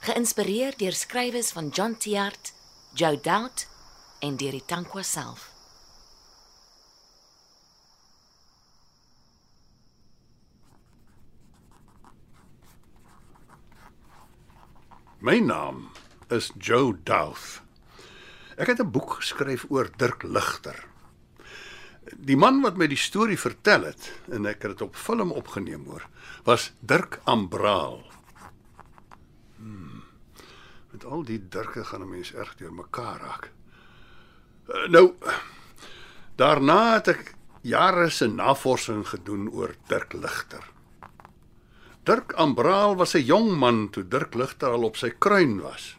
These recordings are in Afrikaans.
Geïnspireer deur skrywers van John Tiart, Joe Doubt en deur die Tankwa self. My naam is Joe Douth. Ek het 'n boek geskryf oor Dirk Ligter. Die man wat my die storie vertel het en ek het dit op film opgeneem hoor, was Dirk Ambraal. Met al die Dirke gaan 'n mens erg deur mekaar raak. Uh, nou daarna het ek jare se navorsing gedoen oor Dirk Ligter. Dirk Ambraal was 'n jong man toe Dirk Ligter al op sy kruin was.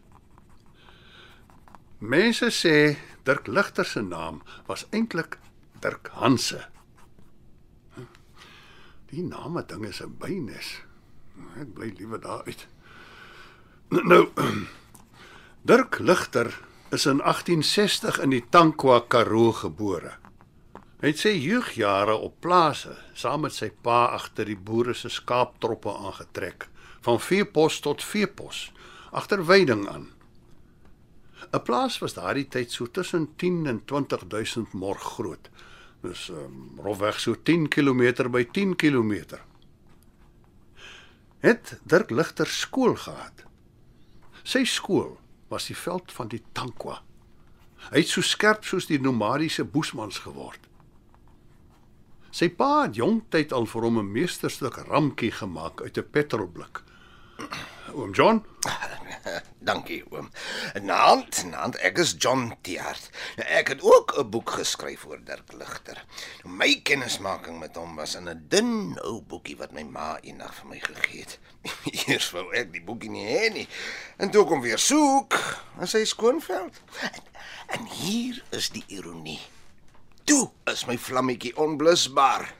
Mense sê Dirk Ligter se naam was eintlik Dirk Hanse. Die name ding is 'n bynes. Ek bly liewer daar uit. Nou Dirk Ligter is in 1860 in die Tankwa Karoo gebore. Hy het sy jeugjare op plase saam met sy pa agter die boere se skaaptroppe aangetrek, van veepos tot veepos, agter weiding aan. 'n Plaas was daardie tyd so tussen 10 en 20000 morg groot. Dis um, rofweg so 10 km by 10 km. Het Dirk Ligter skool gehad. Sy skool was die veld van die Tankwa. Hy het so skerp soos die nomadiese boesmans geword. Sy pa het jongtyd al vir hom 'n meesterstuk ramkie gemaak uit 'n petrolblik. Oom John? Dankie oom. Naand, naand, ek is John Tiart. Ek het ook 'n boek geskryf oor Dirk Ligter. My kennismaking met hom was in 'n dun ou boekie wat my ma eendag vir my gegee het. Eers wou ek die boekie nie hê nie. En toe kom weer soek in sy skoonveld. En, en hier is die ironie. Toe is my vlammetjie onblusbaar.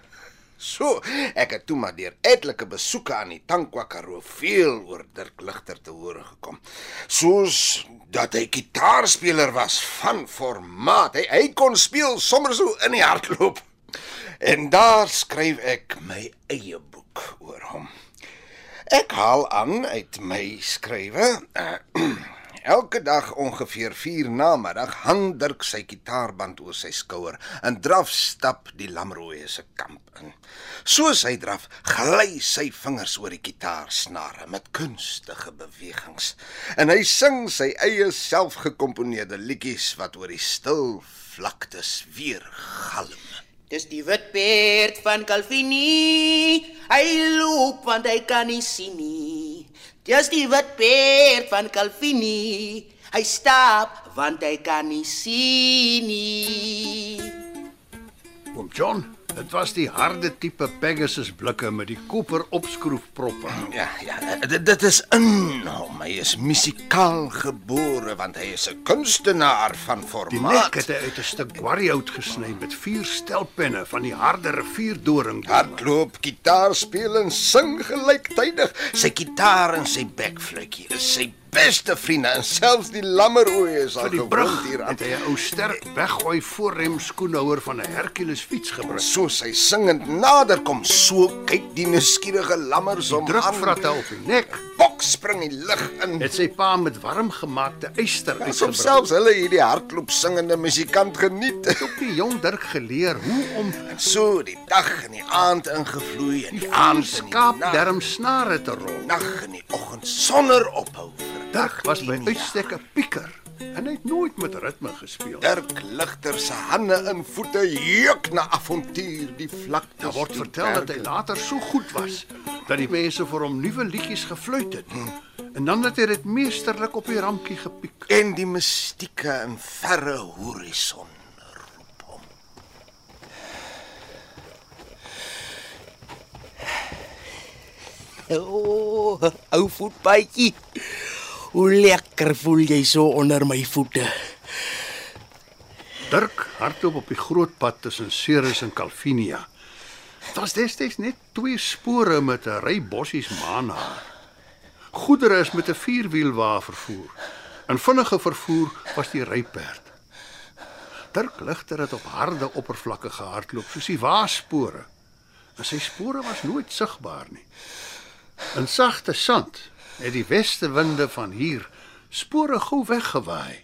So, ek het toe maar deur etlike besoeke aan die Tankwa Karoo veel oor Dirk Ligter te hore gekom. Soos dat hy kitaarspeler was van formaat. Hy, hy kon speel sommer so in die hardloop. En daar skryf ek my eie boek oor hom. Ek haal aan uit my skrywe uh, Elke dag ongeveer 4 namiddag hang Dirk sy kitaarband oor sy skouer en draf stap die lamrooi se kamp in. Soos hy draf, gly sy vingers oor die kitaarsnare met kunstige bewegings en hy sing sy eie selfgekomponeerde liedjies wat oor die stil vlaktes weer galm. Dis die wit perd van Calvini. Hy loop want hy kan nie sien nie. Dis die wit perd van Calvini. Hy stap want hy kan nie sien nie. Oom John, dit was die harde tipe Pegasus blikke met die koper opskroefproppe. Ja, ja, dit, dit is in hom. Hy is musikaal gebore want hy is 'n kunstenaar van Die formaat. nek het hy uit 'n stuk guariout gesny met vier stelpenne van die harde rivierdoring. Hardloop, gitaar speel en sing gelyktydig. Sy gitaar en sy bekfluitjie is sy beste vriende en selfs die lammerooi is al gewoond hier aan. het hy 'n ou sterk weggooi voorrem skoenhouer van 'n Hercules fiets gebruik. Soos hy singend nader kom, so kyk die nuuskierige lammers om Druk aan. vratte op die nek. Bok spring die lug in. Het sy pa met warm gemaakte yster Asof uitgebrand. selfs hulle hierdie hardloop singende musikant geniet. Ook die jong Dirk geleer hoe om So die dag en die aand ingevloei en die die aand en skaap derm snare te rol. nag en die oggend sonder ophou. vir Dirk was by uitstek 'n pieker en hy het nooit met ritme gespeel. Dirk Ligter se hande en voete juk na avontuur die vlakte. Daar word vertel dat hy later so goed was dat die mense vir hom nuwe liedjies gefluit het. En dan het hy dit meesterlik op die ramkie gepiek. en die mistieke en verre horison roep hom. O, oh, ou voetbytjie. Hoe lekker voel jy so onder my voete? Dirk hardloop op die groot pad tussen Ceres en Calvinia. Dit was destyds net twee spore met 'n ry bossies maanhaar. Goedere is met 'n vierwielwa vervoer. En vinnige vervoer was die ryperd. Dirk ligter het op harde oppervlakke gehardloop soos die waaspore. En sy spore was nooit sigbaar nie. In sagte sand het die westewinde van hier spore gou weggewaai.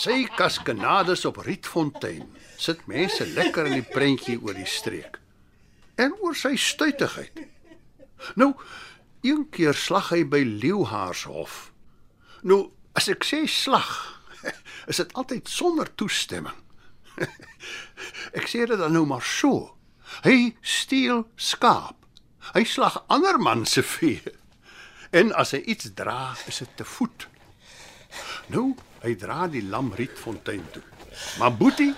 Sy kaskanades op Rietfontein sit mense lekker in die prentjie oor die streek. En oor sy stuitigheid. Nou, een keer slag hy by Leeuhaarshof. Nou, as ek sê slag, is dit altyd sonder toestemming. ek sê dit dan nou maar so. Hy steel skaap. Hy slag ander man se vee. En as hy iets dra, is dit te voet. Nou, hy dra die lam Rietfontein toe. Maar Boetie,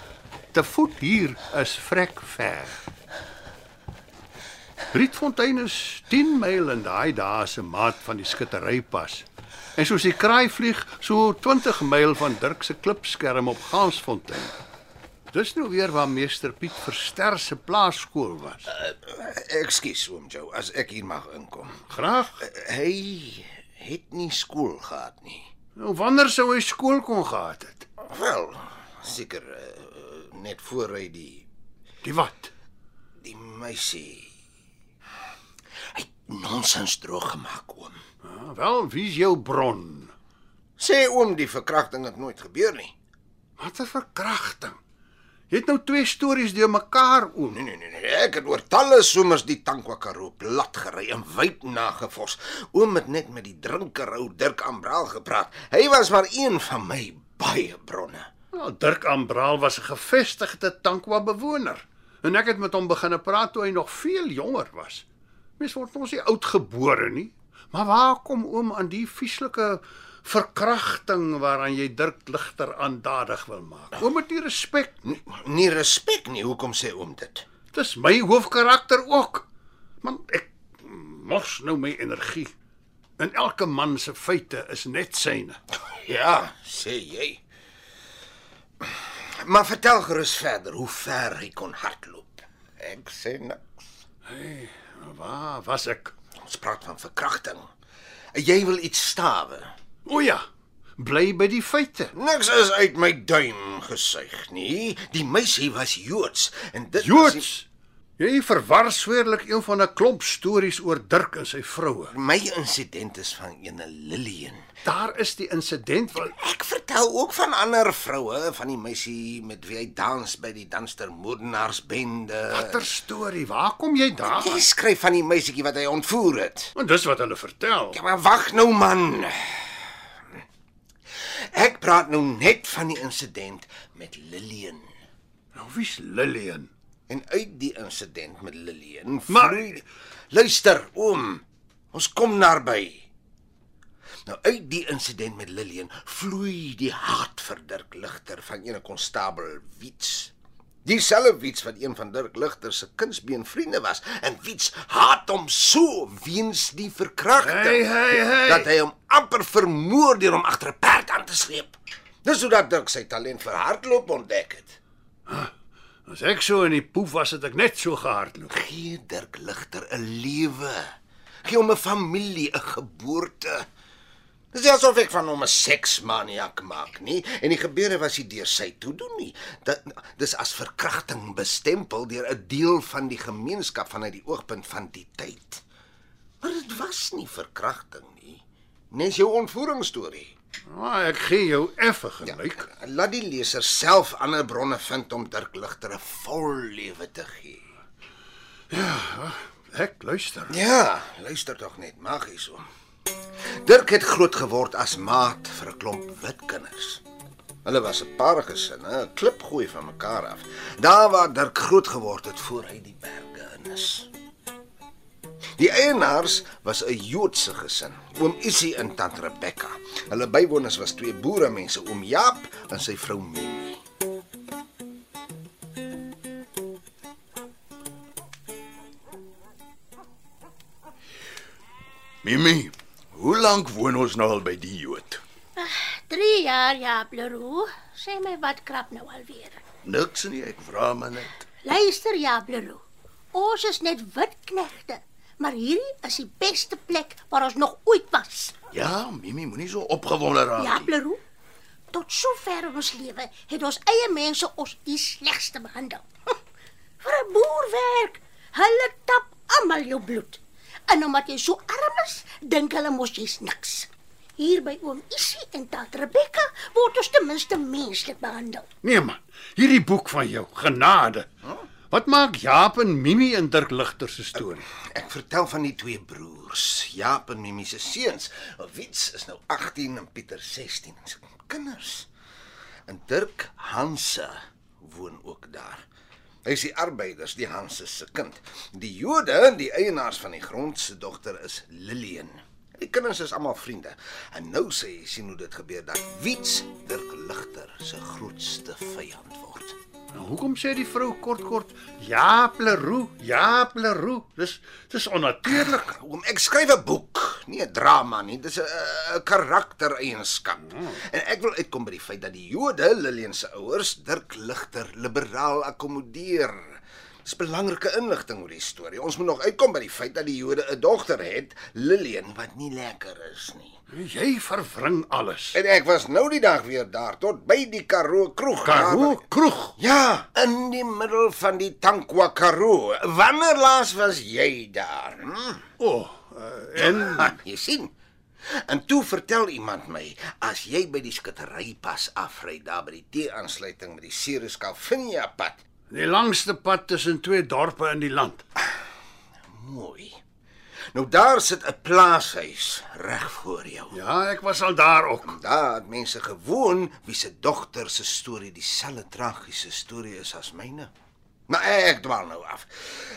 te voet hier is vrek ver. Rietfontein is 10 myl in daai dae se maat van die skitterypas. En soos die kraai vlieg, so 20 myl van Dirk se klipskerm op Gansfontein. Dis nou weer waar meester Piet Verster se plaasskool was. Ekskuus oom Joe, as ek hier mag inkom. Graag. Hy het nie skool gehad nie. Nou wanneer sou hy skool kon gehad het? Wel, seker uh, net voor hy die Die wat? die meisie hy nonsens droog gemaak oom. Ah, wel, wie's jou bron? Sê oom die verkrachting het nooit gebeur nie. Wat 'n verkrachting. Jy het nou twee stories deur mekaar oom. Nee nee nee, nee. ek het oor talle somers die Tankwa Karoo plat gery en wyd nagevors. Oom het net met die drinker ou Dirk Ambraal gepraat. Hy was maar een van my baie bronne. Nou, Dirk Ambraal was 'n gevestigde Tankwa bewoner. En ek het met hom begine praat toe hy nog veel jonger was. Mens word mos nie oud gebore nie. Maar waar kom oom aan die vieslike verkrachting waaraan jy Dirk ligter aandadig wil maak? Oom het nie respek nie. Nie respek nie, hoekom sê oom dit? Dis my hoofkarakter ook. Man, ek mors nou my energie. En elke man se feite is net syne. Ja, sê jy. Maar vertel gerus verder hoe ver hy kon hardloop. Ek sê niks. Waar was ek? Ons praat van verkrachting. Jy wil iets stawe. O ja, bly by die feite. Niks is uit my duim gesuig nie. Die meisie was Joods en dit Joods. Jy verwar sweerlik een van 'n klomp stories oor Dirk en sy vroue. die- my insident is van ene Lillian. Daar is die insident wat Ek vertel ook van ander vroue, van die meisie met wie hy dans by die Danster Moordenaarsbende. watter storie? Waar kom jy daar? Jy skryf van die meisietjie wat hy ontvoer het. Want dis wat hulle vertel. Ja, maar wag nou man. Ek praat nou net van die insident met Lillian. Nou wie's Lillian? En uit die insident met Lillian Maar- vloei Luister, oom. Ons kom naby. Nou uit die insident met Lillian vloei die haat vir Dirk Ligter van ene konstabel Wiets. Dieselfde Wiets wat een van Dirk Ligter se kunsbeen vriende was en Wiets haat hom so weens die verkrachting Hey, hey, hey. dat hy hom amper vermoor deur hom agter 'n perd aan te sleep. Dis hoe dat Dirk sy talent vir hardloop ontdek het. As ek so in die poef was, het ek net so gehardloop. Gee Dirk Ligter 'n lewe. Gee hom 'n familie, 'n geboorte. Dis nie asof ek van hom 'n seksmaniak maak nie en die gebeure was nie deur sy toedoen nie. Dit dis as verkrachting bestempel deur 'n deel van die gemeenskap vanuit die oogpunt van die tyd. Maar dit was nie verkrachting nie. Nes jou ontvoeringsstorie. Maar ek gee jou effe gelyk. Laat die leser self ander bronne vind om Dirk Ligter 'n vol lewe te gee. Ek luister. Ja, luister tog net, magies om. Dirk het groot geword as maat vir 'n klomp wit kinders. Hulle was 'n paar gesinne, 'n klipgooi van mekaar af. Daar waar Dirk groot geword het voor hy die berge in is. Die eienaars was 'n Joodse gesin, oom Issie en tant Rebecca. Hulle bywoners was twee boere mense, oom Jaap en sy vrou Mimi. Mimi, hoe lank woon ons nou al by die Jood? 3 jaar ja, Bleroe. Sê my wat krap nou alweer. Niks nie, ek vra maar net. Luister ja, Bleroe. Ons is net wit knegte, maar hierdie is die beste plek waar ons nog ooit was. Ja, Mimi, moenie so opgewonde raak Ja, nie. Bleroe. Tot sover ons lewe het ons eie mense ons die slegste behandel. Hm, Vir 'n boer werk, hulle tap almal jou bloed. En omdat jy so arm is, dink hulle mos jy's niks. Hier by oom Issie en tante Rebekka word ons ten minste menslik behandel. Nee man, hierdie boek van jou, Genade. Wat maak Jaap en Mimi in Dirk Ligter se storie? Ek vertel van die twee broers, Jaap en Mimi se seuns. Wiets is nou 18 en Pieter 16. Dis kinders. En Dirk Hanse woon ook daar. Hy is die arbeiders, die Hanse se kind. Die Jode, die eienaars van die grond se dogter is Lillian. Die kinders is almal vriende. En nou sê jy sien hoe dit gebeur dat Wiets Dirk Ligter se grootste vyand word. Nou, hoekom sê die vrou kort kort Jaap Leroux, Jaap Leroux? Dis dis onnatuurlik. Oom, ek skryf 'n boek, nie 'n drama nie. Dis 'n karaktereienskap. En ek wil uitkom by die feit dat die Jode, Lillian se ouers, Dirk Ligter liberaal akkommodeer. Dis belangrike inligting oor die storie. Ons moet nog uitkom by die feit dat die Jode 'n dogter het, Lillian, wat nie lekker is nie. Jy verwring alles. En ek was nou die dag weer daar tot by die Karoo kroeg. Karoo kroeg. Ja, in die middel van die Tankwa Karoo. Wanneer laas was jy daar? Hm? O, oh, uh, en Ha, jy sien. En toe vertel iemand my, as jy by die skittery pas afry daar by die T-aansluiting met die Ceres Calvinia pad, die langste pad tussen twee dorpe in die land. mooi. Nou daar sit 'n plaashuis reg voor jou. Ja, ek was al daar ook. Daar het mense gewoon wie se dogter se storie dieselfde tragiese storie is as myne. Maar ek dwaal nou af.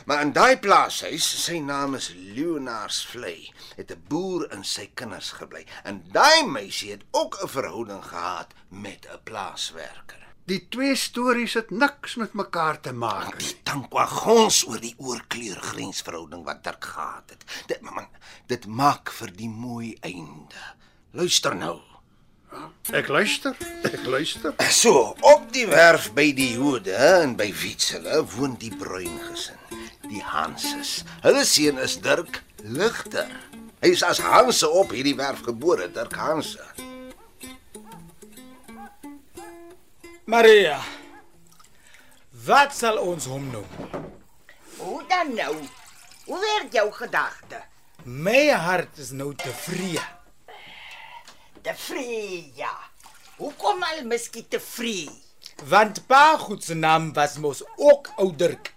Maar in daai plaashuis, sy naam is Leonards Vlei, het 'n boer en sy kinders gebly. En daai meisie het ook 'n verhouding gehad met 'n plaaswerker. Die twee stories het niks met mekaar te maak nie. Die tankwa gons oor die oorkleurgrensverhouding wat Dirk gehad het. Dit man, dit maak vir die mooi einde. Luister nou. Ek luister, ek luister. So, op die werf by die Jode en by Wietsele woon die bruin gesin, die Hanses. Hulle seun is Dirk Ligter. Hy is as Hanse op hierdie werf gebore, Dirk Hanse. Maria. Wat sal ons hom noem? Hoe dan nou? Hoe werk jou gedagte? My hart is nou tevrede. Tevrede. Ja. Hoekom al miskien tevrede? Want pa goed se naam was mos ook ouderk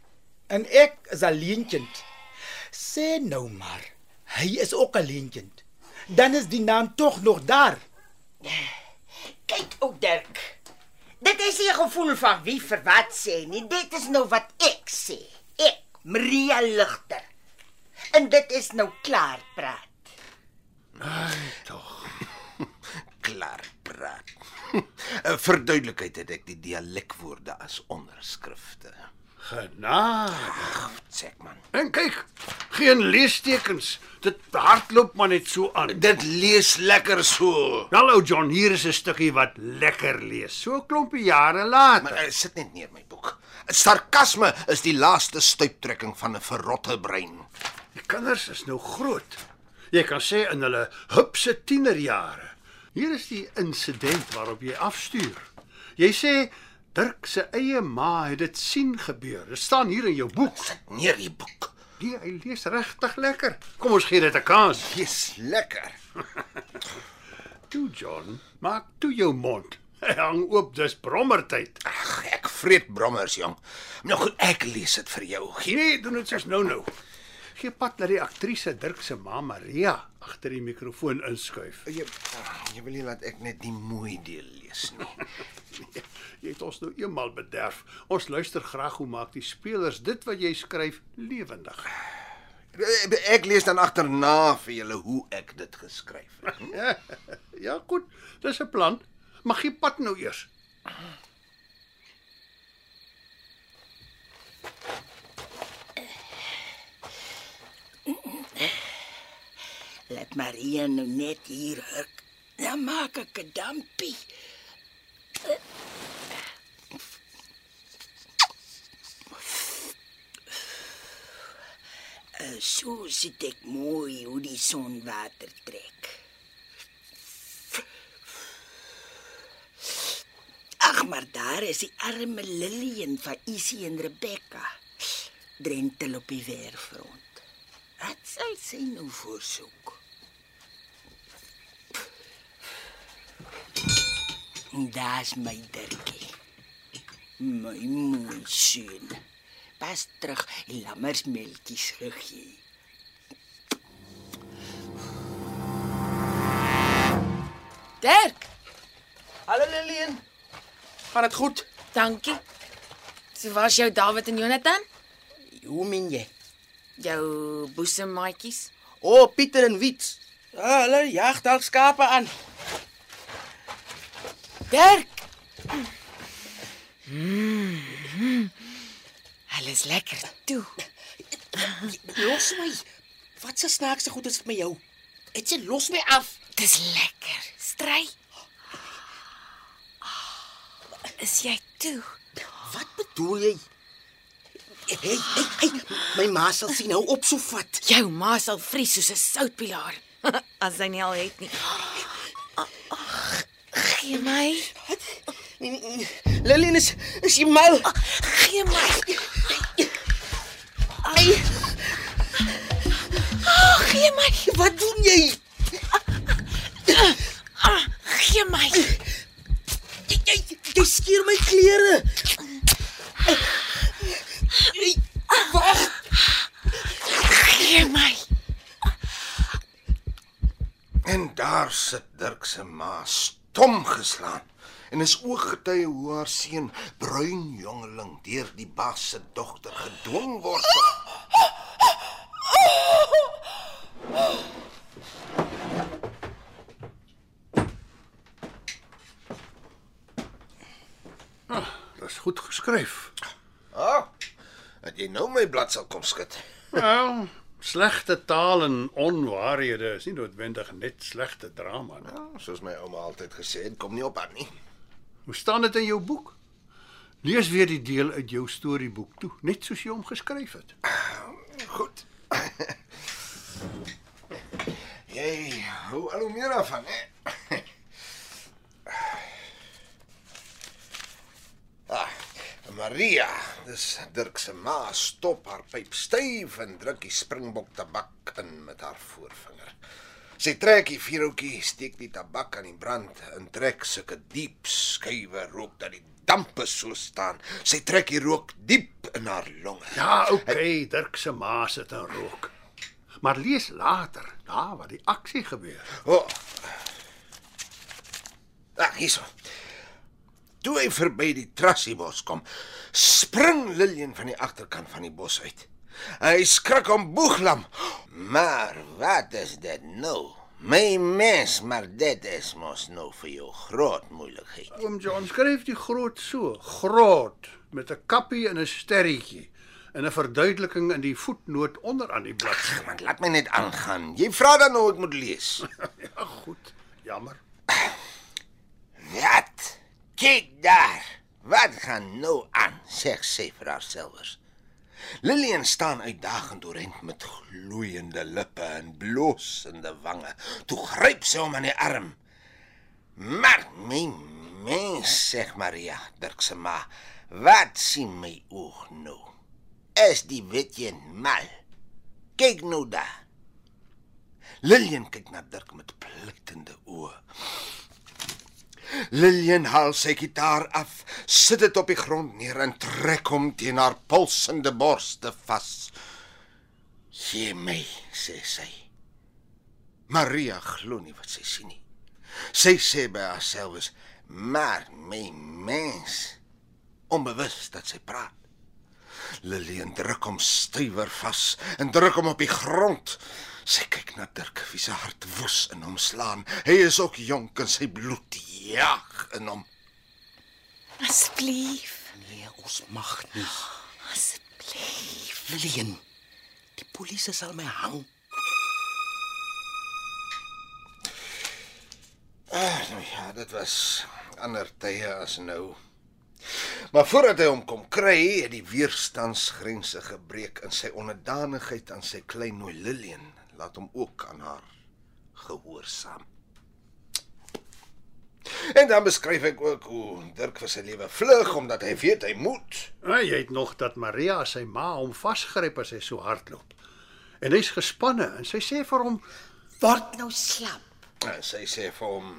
en ek is alleenkind. Sê nou maar, hy is ook alleenkind. Dan is die naam tog nog daar. Kyk ou Dirk. Dit is nie 'n gevoel van wie vir wat sê nie. Dit is nou wat ek sê. Ek, Maria Ligter. En dit is nou klaar praat. Klaar praat. Vir duidelikheid het ek die dialekwoorde as onderskrifte. Genade. Sê ek man. En kyk, geen leestekens. Dit hardloop maar net so aan. Dit lees lekker so. Wel ou John, hier is 'n stukkie wat lekker lees. So 'n klompie jare later. Maar uh, sit net neer my boek. Sarkasme is die laaste stuiptrekking van 'n verrotte brein. Die kinders is nou groot. Jy kan sê in hulle hupse tienerjare. Hier is die insident waarop jy afstuur. Jy sê Dirk se eie ma het dit sien gebeur. Dit staan hier in jou boek. Sit neer die boek. Nee, hy lees regtig lekker. Kom ons gee dit 'n kans. Dis lekker. Toe John, maak toe jou mond. Hy hang oop, dis brommertyd. Ag, ek vreet brommers, jong. Nou goed, ek lees dit vir jou. Gee doen dit soos nou nou. Gee pad dat die aktrise Dirk se ma Maria agter die mikrofoon inskuif. jy ah, jy wil nie laat ek net die mooi deel lees nie. Jy het ons nou eenmal bederf. Ons luister graag hoe maak die spelers dit wat jy skryf lewendig. Ek lees dan agterna vir julle hoe ek dit geskryf het. Ja, ja goed, dis 'n plan. Mag jy pad nou eers. Laat Maria nou net hier hurk. Dan maak ek 'n dampie. Uh, so sit ek mooi hoe die son water trek. Ag, maar daar is die arme Lillian van Isie en Rebecca. Drentel op die weerfront. Wat sal sy nou voorsoek? En Daar's my dirkie. My mooi seun. Pas terug, die lammersmelkies gegee. Dirk, Hallo Lillian. gaan dit goed? Dankie. So was jou David en Jonathan? Hoe min jy? Jou boesemaatjies? O, oh, Pieter en Wiets. Ja, hulle jag dalk skape aan. Dirk. Mm. Hulle is lekker toe. Los my. Wat se snaakse goed is vir my jou? Dit se los my af. Dis lekker. Stry. Is jy toe? Wat bedoel jy? Hey, hey, hey, my ma sal sien nou op so vat. Jou ma sal vries soos 'n soutpilaar. As sy nie al het nie. Ag, gee my. Lillian is is jy mal? Gee my. Ai, Gee my. wat doen jy? Gee my. Jy, jy, jy skeer my klere. Hey, Wag. Gee my. En daar sit Dirk se ma stom geslaan en is ooggetuie hoe haar seun bruin jongeling deur die baas se dogter gedwing word. Dis goed geskryf. Ah, dat jy nou my blad sal kom skud. Wel, slegte taal en onwaarhede is nie noodwendig net slegte drama nie. Ja, soos my ouma altyd gesê het, kom nie op aan nie. Hoe staan dit in jou boek? Lees weer die deel uit jou storieboek toe, net soos jy hom geskryf het. Goed. jy hou al hoe meer af van, hè? Ah, Maria, dis Dirk se ma, stop haar pyp styf en druk die springbok tabak in met haar voorvinger. Sy trek die vuurhoutjie, steek die tabak aan die brand en trek sulke diep skuwe rook dat die dampe so staan. Sy trek die rook diep in haar longe. Ja, okay, Dirk se ma sit en rook. Maar lees later, daar waar die aksie gebeur. O. Oh. Ag, hierso. Toe hy verby die trassiebos kom, spring Lillian van die agterkant van die bos uit. Hy skrik om boeglam. Maar wat is dit nou? My mens, maar dit is mos nou vir jou groot moeilikheid. Oom John skryf die groot so, groot met 'n kappie en 'n sterretjie en 'n verduideliking in die voetnoot onder aan die bladsy. Man, laat my net aangaan. Jy vra dan hoe ek moet lees. Ja, goed. Jammer. Kyk daar. Wat gaan nou aan? sê sy vir haarself. Lillian staan uitdagend oorent met gloeiende lippe en blosende wange. Toe gryp sy hom aan die arm. Maar my mens, sê Maria, Dirk se ma, wat sien my oog nou? Is die witjie mal? Kyk nou daar. Lillian kyk na Dirk met pleitende oë. Lillian haal sy gitaar af, sit dit op die grond neer en trek hom teen haar pulsende borste vas. "Gee my," sê sy. Maria glo nie wat sy sien nie. Sy sê by haarself: "Maar my mens." Onbewus dat sy praat. Lillian druk hom stywer vas en druk hom op die grond. Sy kyk na Dirk, wie se hart woes in hom slaan. Hy is ook jonk en sy bloed jag in hom. Asseblief. Nee, ons mag nie. Asseblief. Lillian, die polisie sal my hang. Ah, nou ja, dit was ander tye as nou. Maar voordat hy hom kom kry, het die weerstandsgrense gebreek in sy onderdanigheid aan sy klein nooi Lillian laat hom ook aan haar gehoorsaam. En dan beskryf ek ook hoe Dirk vir sy lewe vlug omdat hy weet hy moet. Ja, jy het nog dat Maria sy ma hom vasgryp as hy so hardloop. En hy's gespanne en sy sê vir hom Word nou slap. En sy sê vir hom: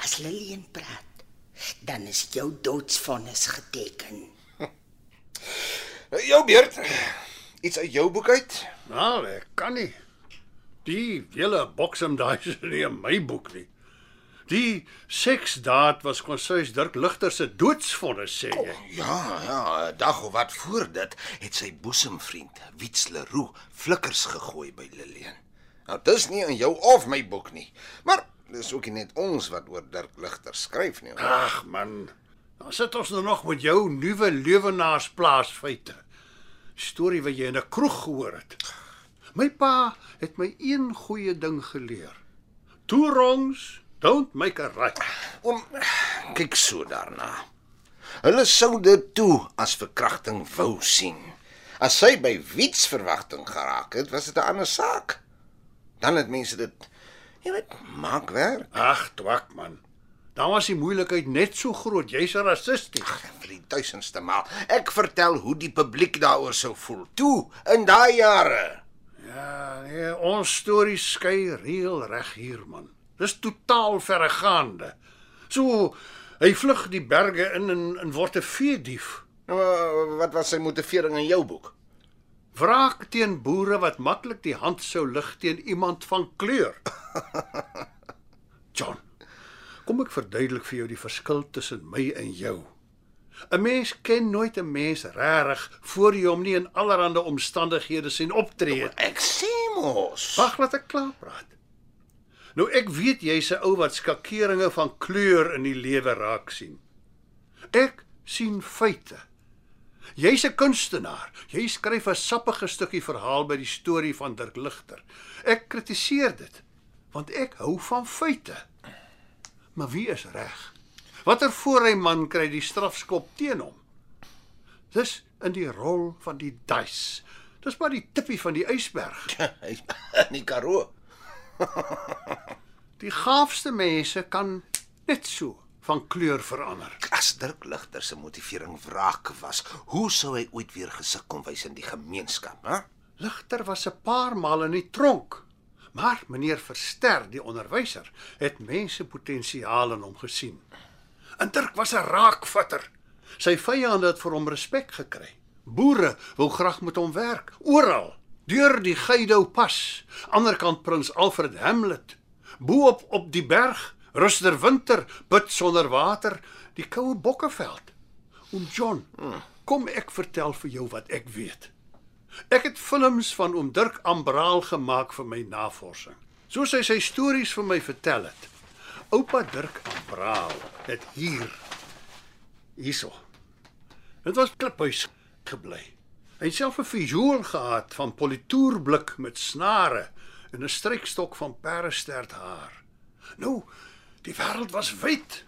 As Lillian praat, dan is jou doodsvonnis geteken. "Jou beurt. Iets uit jou boek uit?" Nou, ek kan nie. Die hele boksem daai is nie in my boek nie. Die seksdaad was konsuis Dirk Ligter se doodsvonnis sê jy. Ja, ja, 'n dag of wat voor dit het sy boesemvriend, Wits Leroux, flikkers gegooi by Lillian. Nou dis nie in jou of my boek nie, maar dis ook nie net ons wat oor Dirk Ligter skryf nie. Ag man, dan sit ons nou nog met jou nuwe lewenaarsplaas feite. Storie wat jy in 'n kroeg gehoor het. My pa het my een goeie ding geleer. Two wrongs don't make a right. Om kyk so daarna. Hulle sou dit toe as verkrachting wou sien. As sy by Wits verwagting geraak het, was dit 'n ander saak. Dan het mense dit jy weet, maak werk. Ag, twak man. Dan was die moeilikheid net so groot. Jy's rassisties. vir die duisendste maal. Ek vertel hoe die publiek daaroor sou voel. Toe in daai jare. Ja, nee, ons stories skei reël reg hier man. Dis totaal verregaande. So hy vlug die berge in en, en word 'n veedief. Nou, wat was sy motivering in jou boek? Wraak teen boere wat maklik die hand sou lig teen iemand van kleur. John, kom ek verduidelik vir jou die verskil tussen my en jou. 'n Mens ken nooit 'n mens regtig voor jy hom nie in allerlei omstandighede sien optree. Ek sê mos. Wag, laat ek klaar praat. Nou ek weet jy's 'n ou wat skakeringe van kleur in die lewe raak sien. Ek sien feite. Jy's 'n kunstenaar. Jy skryf 'n sappige stukkie verhaal by die storie van Dirk Ligter. Ek kritiseer dit want ek hou van feite. Maar wie is reg? Watter voorry man kry die strafskop teen hom? Dis in die rol van die duis. Dis maar die tippie van die ysberg. Hy in die Karoo. Die gaafste mense kan net so van kleur verander. As Dirk Ligter se motivering wraak was, hoe sou hy ooit weer gesig kon wys in die gemeenskap, hè? Ligter was 'n paar maal in die tronk. Maar meneer Verster, die onderwyser, het mense potensiaal in hom gesien. En Dirk was 'n raakvatter. Sy vyande het vir hom respek gekry. Boere wou graag met hom werk, oral. Deur die Geidou pas, aanderkant Prins Alfred Hamlet, bo-op op die berg, Ruster Winter, put sonder water, die koue Bokkeveld. Oom John, kom ek vertel vir jou wat ek weet. Ek het films van oom Dirk Ambraal gemaak vir my navorsing. Soos hy sy stories vir my vertel het. Oupa Dirk Ambraal het hier hierso. Dit was kliphuis gebly. Hy het self 'n viool gehad van politoerblik met snare en 'n strykstok van perdestert haar. Nou, die wêreld was wyd.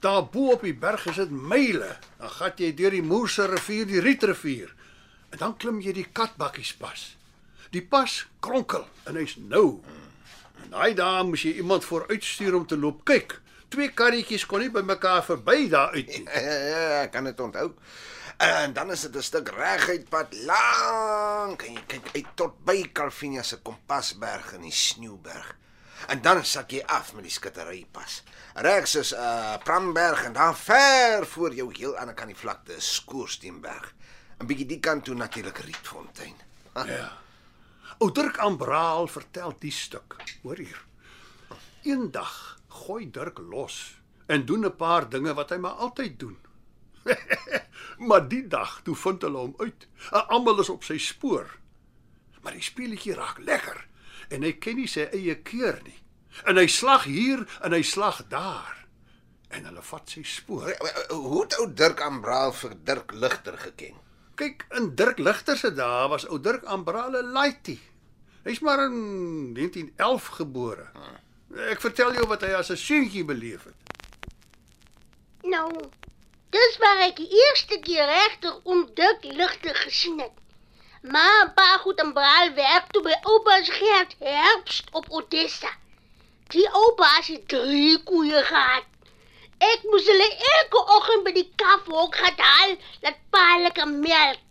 Daar bo op die berg is dit myle. Dan gaan jy deur die Moerse rivier, die Rietrivier. En dan klim jy die Katbakkiespas. Die pas kronkel en hy's nou. En daai dae moes jy iemand vooruitstuur om te loop kyk. Twee karretjies kon nie by mekaar verby daar uit nie. Ja, ja, ja, ek kan dit onthou. En dan is dit 'n stuk reguit pad lank en jy kyk uit tot by Calvinia se Kompasberg in die Sneeuberg. En dan sak jy af met die skitterypas. Regs is uh Pramberg en dan ver voor jou heel aan die kant die vlakte is Skoorsteenberg. 'n Bietjie die kant toe natuurlik Rietfontein. Ja. O Dirk Ambraal vertel die stuk. Hoor hier. Eendag gooi Dirk los en doen 'n paar dinge wat hy maar altyd doen. maar die dag toe vind hulle hom uit. Almal is op sy spoor. Maar die speletjie raak lekker en hy ken nie sy eie keur nie. En hy slag hier en hy slag daar. En hulle vat sy spoor. Hoe het ou Dirk Ambraal vir Dirk Ligter geken? Kyk, in Dirk Ligter se was ou Dirk Ambrale laity. Hy's maar in 1911 gebore. Ek vertel jou wat hy as 'n seentjie beleef het. Nou, dis waar ek die eerste keer regtig ontdek ligte gesien het. Maar paar goed en braal werk toe by oupa Herbst op Odessa. Die oupa het drie koeie gehad. Ek moes hulle elke oggend by die kafhok gaan haal, laat paal kan melk.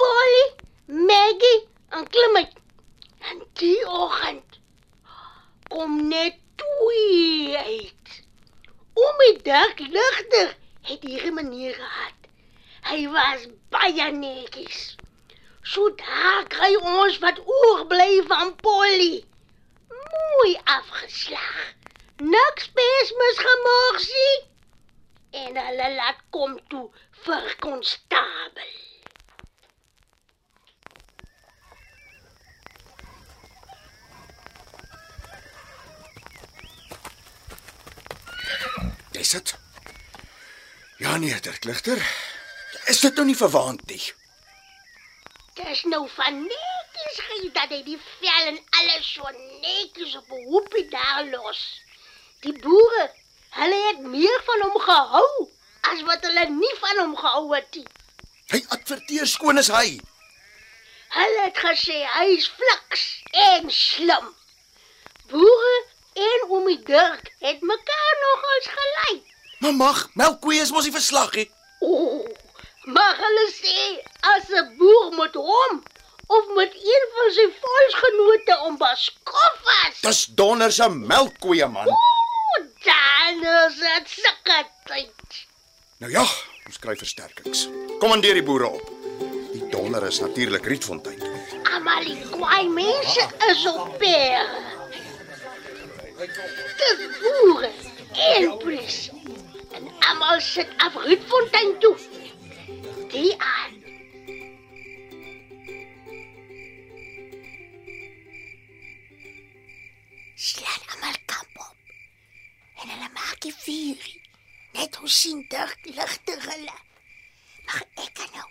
Polly, Maggie en Clement. En die oggend kom net twee uit. Om die dak ligter het hierdie manier gehad. Hy was baie netjies. So daar kry ons wat oorbly van Polly. Mooi afgeslag. Niks besmis gemaak sien. En hulle laat kom toe vir konstabel. Dis dit. Ja nee, Dirk Ligter. Is dit nou nie verwaand nie? Dis nou van netjies gee dat hy die vel en alles so netjies op 'n hoopie daar los. Die boere, hulle het meer van hom gehou as wat hulle nie van hom gehou het nie. Hy adverteer skoon as hy. Hulle het gesê hy is fliks en slim. Boere en oomie Dirk het mekaar nogals gelyk. Maar mag, melkkoeie is mos nie verslag nie. O, oh, maar hulle sê as 'n boer moet hom of met een van sy volksgenote om beskof was. Dis donder se melkkoeie man. O, Nou ja, ons kry versterkings. Kommandeer die boere op. Die donder is natuurlik Rietfontein. Almal die kwaai mense is op peer. Dis boere en polisie. En almal sit af Rietfontein toe. Die aan. Slaan almal kamp. En hulle maak die vuur. Net hoe sien dig ligte hulle. Maar ek kan nou.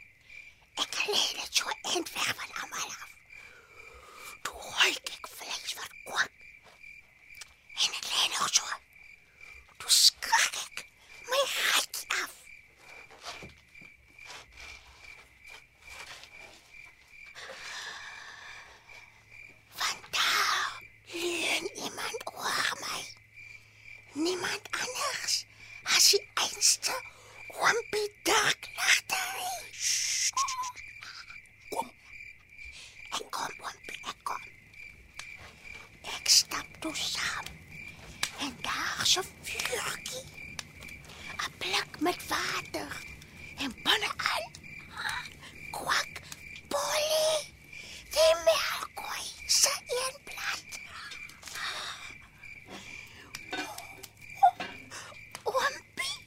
Ek kan lê net so eind weg van almal af. Toe hoor ek vlees wat kwak. En ek lê nog so. Toe skrik ek. My hart af. Vandaar leun iemand oor my. Niemand anders as die einste oompie dak nagter. Kom. Ek kom oompie, ek kom. Ek stap toe saam. En daar so vuurtjie. 'n Blik met water. En binne-aan kwak Polly. Die melkkoe se een blad. Oompie.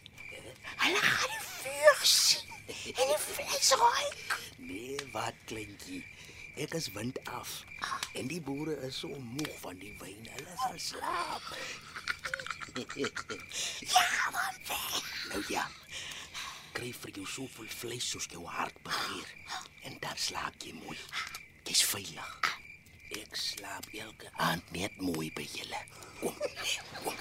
Hulle gaan die vuur sien en die vleis ruik. Nee, wat kleintjie. Ek is wind af. En die boere is so moeg van die wyn, hulle sal slaap. Ja, oompie. Nou ja. Kry vir jou soveel vleis soos jou hart begeer. En dan slaap jy mooi. Dis veilig. Ek slaap elke aand net mooi by julle. Kom. Kom.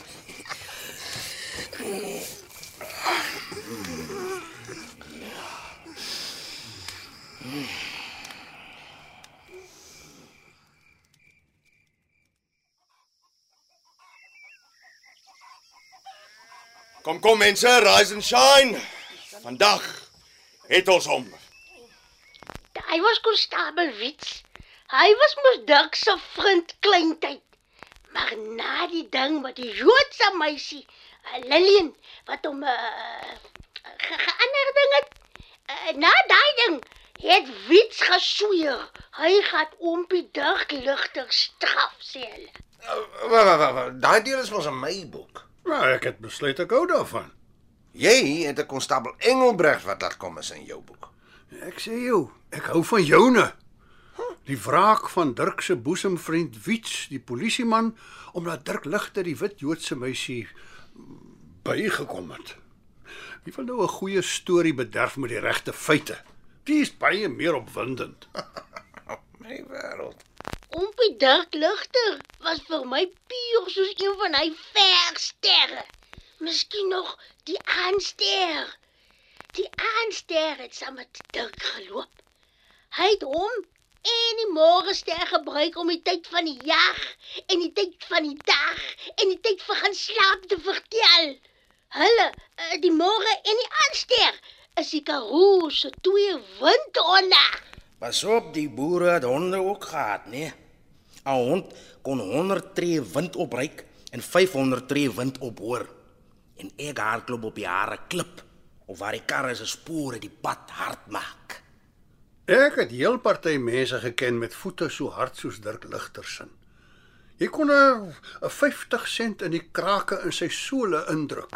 Kom kom mense, rise and shine. Vandag het ons hom. Hy was konstabel Wits. Hy was mos Dirk se vriend kleintyd. Maar na die ding met die Joodse meisie, uh, Lillian, wat hom uh, ge geander ding het. Uh, na daai ding het Wits gesweer. Hy gaan oompie Dirk ligter straf sê hulle. Wag, daai deel is mos in my boek. Maar ek het besluit ek hou daarvan. Jy het 'n konstabel Engelbreg wat laat kom is in jou boek. Ek sê jou, ek hou van joune. Die wraak van Dirk se boesemvriend Wiets, die polisieman, omdat Dirk ligter die wit Joodse meisie bygekom het. Wie wil nou 'n goeie storie bederf met die regte feite? Die is baie meer opwindend. My wêreld. Ompie Dirk Ligter was vir my puur soos een van hy versterre. Miskien nog die aanster. Die aanster het saam met Dirk geloop. Hy het hom en die môrester gebruik om die tyd van die jag en die tyd van die dag en die tyd vir gaan slaap te vertel. Hulle, eh, die môre en die aanster, is die Karoo se twee windhonde. Pas op, die boere het honde ook gehad, nee. 'n Hond kon 100 tree wind opryk en 500 tree wind ophoor. En ek hardloop op die hare klip of waar die karre se spore die pad hard maak. Ek het heel party mense geken met voete so hard soos Dirk Ligter se. Jy kon 'n 'n 50 sent in die krake in sy sole indruk.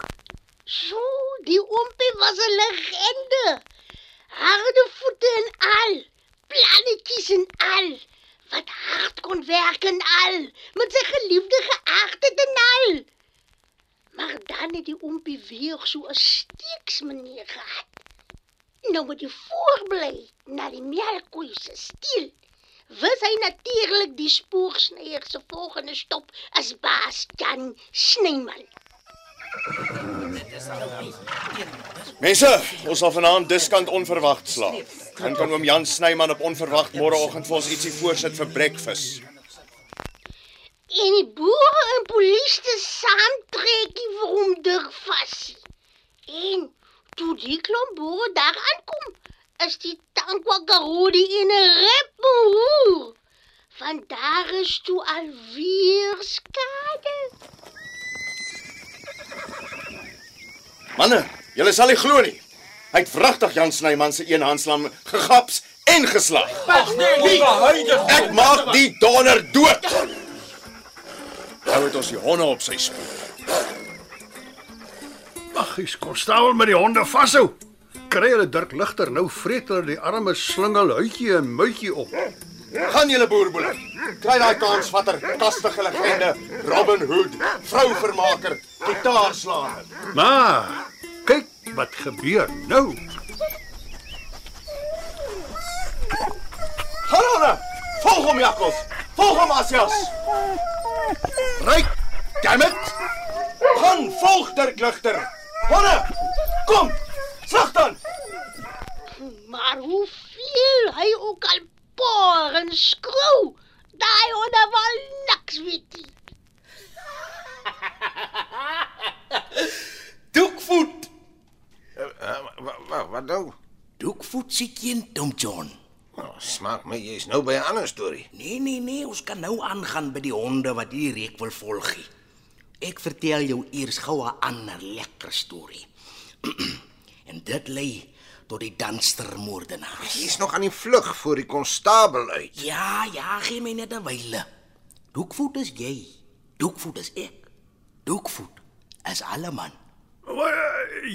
So, die ompie was 'n legende. Harde voete en al, plannetjies en al, wat hard kon werk en al, met sy geliefde geagtheid en al. Maar dan het die ompie weer so 'n steeksmanier gehad. Nou moet jy voorbly na die melkkoe se stiel. Wys hy natuurlik die spoorsnyer se volgende stop as baas Jan Snyman. Mense, ons sal vanaand diskant onverwag slaap. Dan kan oom Jan Snyman op onverwag môreoggend vir ons ietsie voorsit vir breakfast. En die boere en polisie te saamtrekkie vir hom dig vas. En toe die klomp boere daar aankom, is die tankwa Karoo die in 'n rep behoor. Van daar is toe alweer skade. Manne, julle sal nie glo nie. Hy het vragtig Jan Snyman se eenhandslam gegaps en geslag. Ek maak die donder dood. Nou het ons die honde op sy spoor. Ag, hy's konstabel met die honde vashou. Kry hulle Dirk Ligter nou vreet hulle die arme slingel huitjie en muitjie op. Gaan julle boerboele. Kry daai kansvatter, kastige legende, Robin Hood, vrouvermaker, gitaarslaer. Maar wat gebeur nou. Gaan honde. Volg hom Jakkals. Volg hom Asias. Ryk. Damn it. Gaan volg Dirk Ligter. Honde. Kom. Slag dan. Maar hoeveel hy ook al poor en skroe, daai honde wil niks weet nie. Doekvoet. Wat wat nou? Doekvoet se kind, Tom John. Oh, smaak my jy's nou by 'n ander storie. Nee nee nee, ons kan nou aangaan by die honde wat hierdie reek wil volg. Ek vertel jou eers gou 'n ander lekker storie. en dit lei tot die danstermoordenaars. Jy's nog aan die vlug voor die konstabel uit. Ja, ja, gee my net 'n wyle. Doekvoet is jy. Doekvoet is ek. Doekvoet is alle man.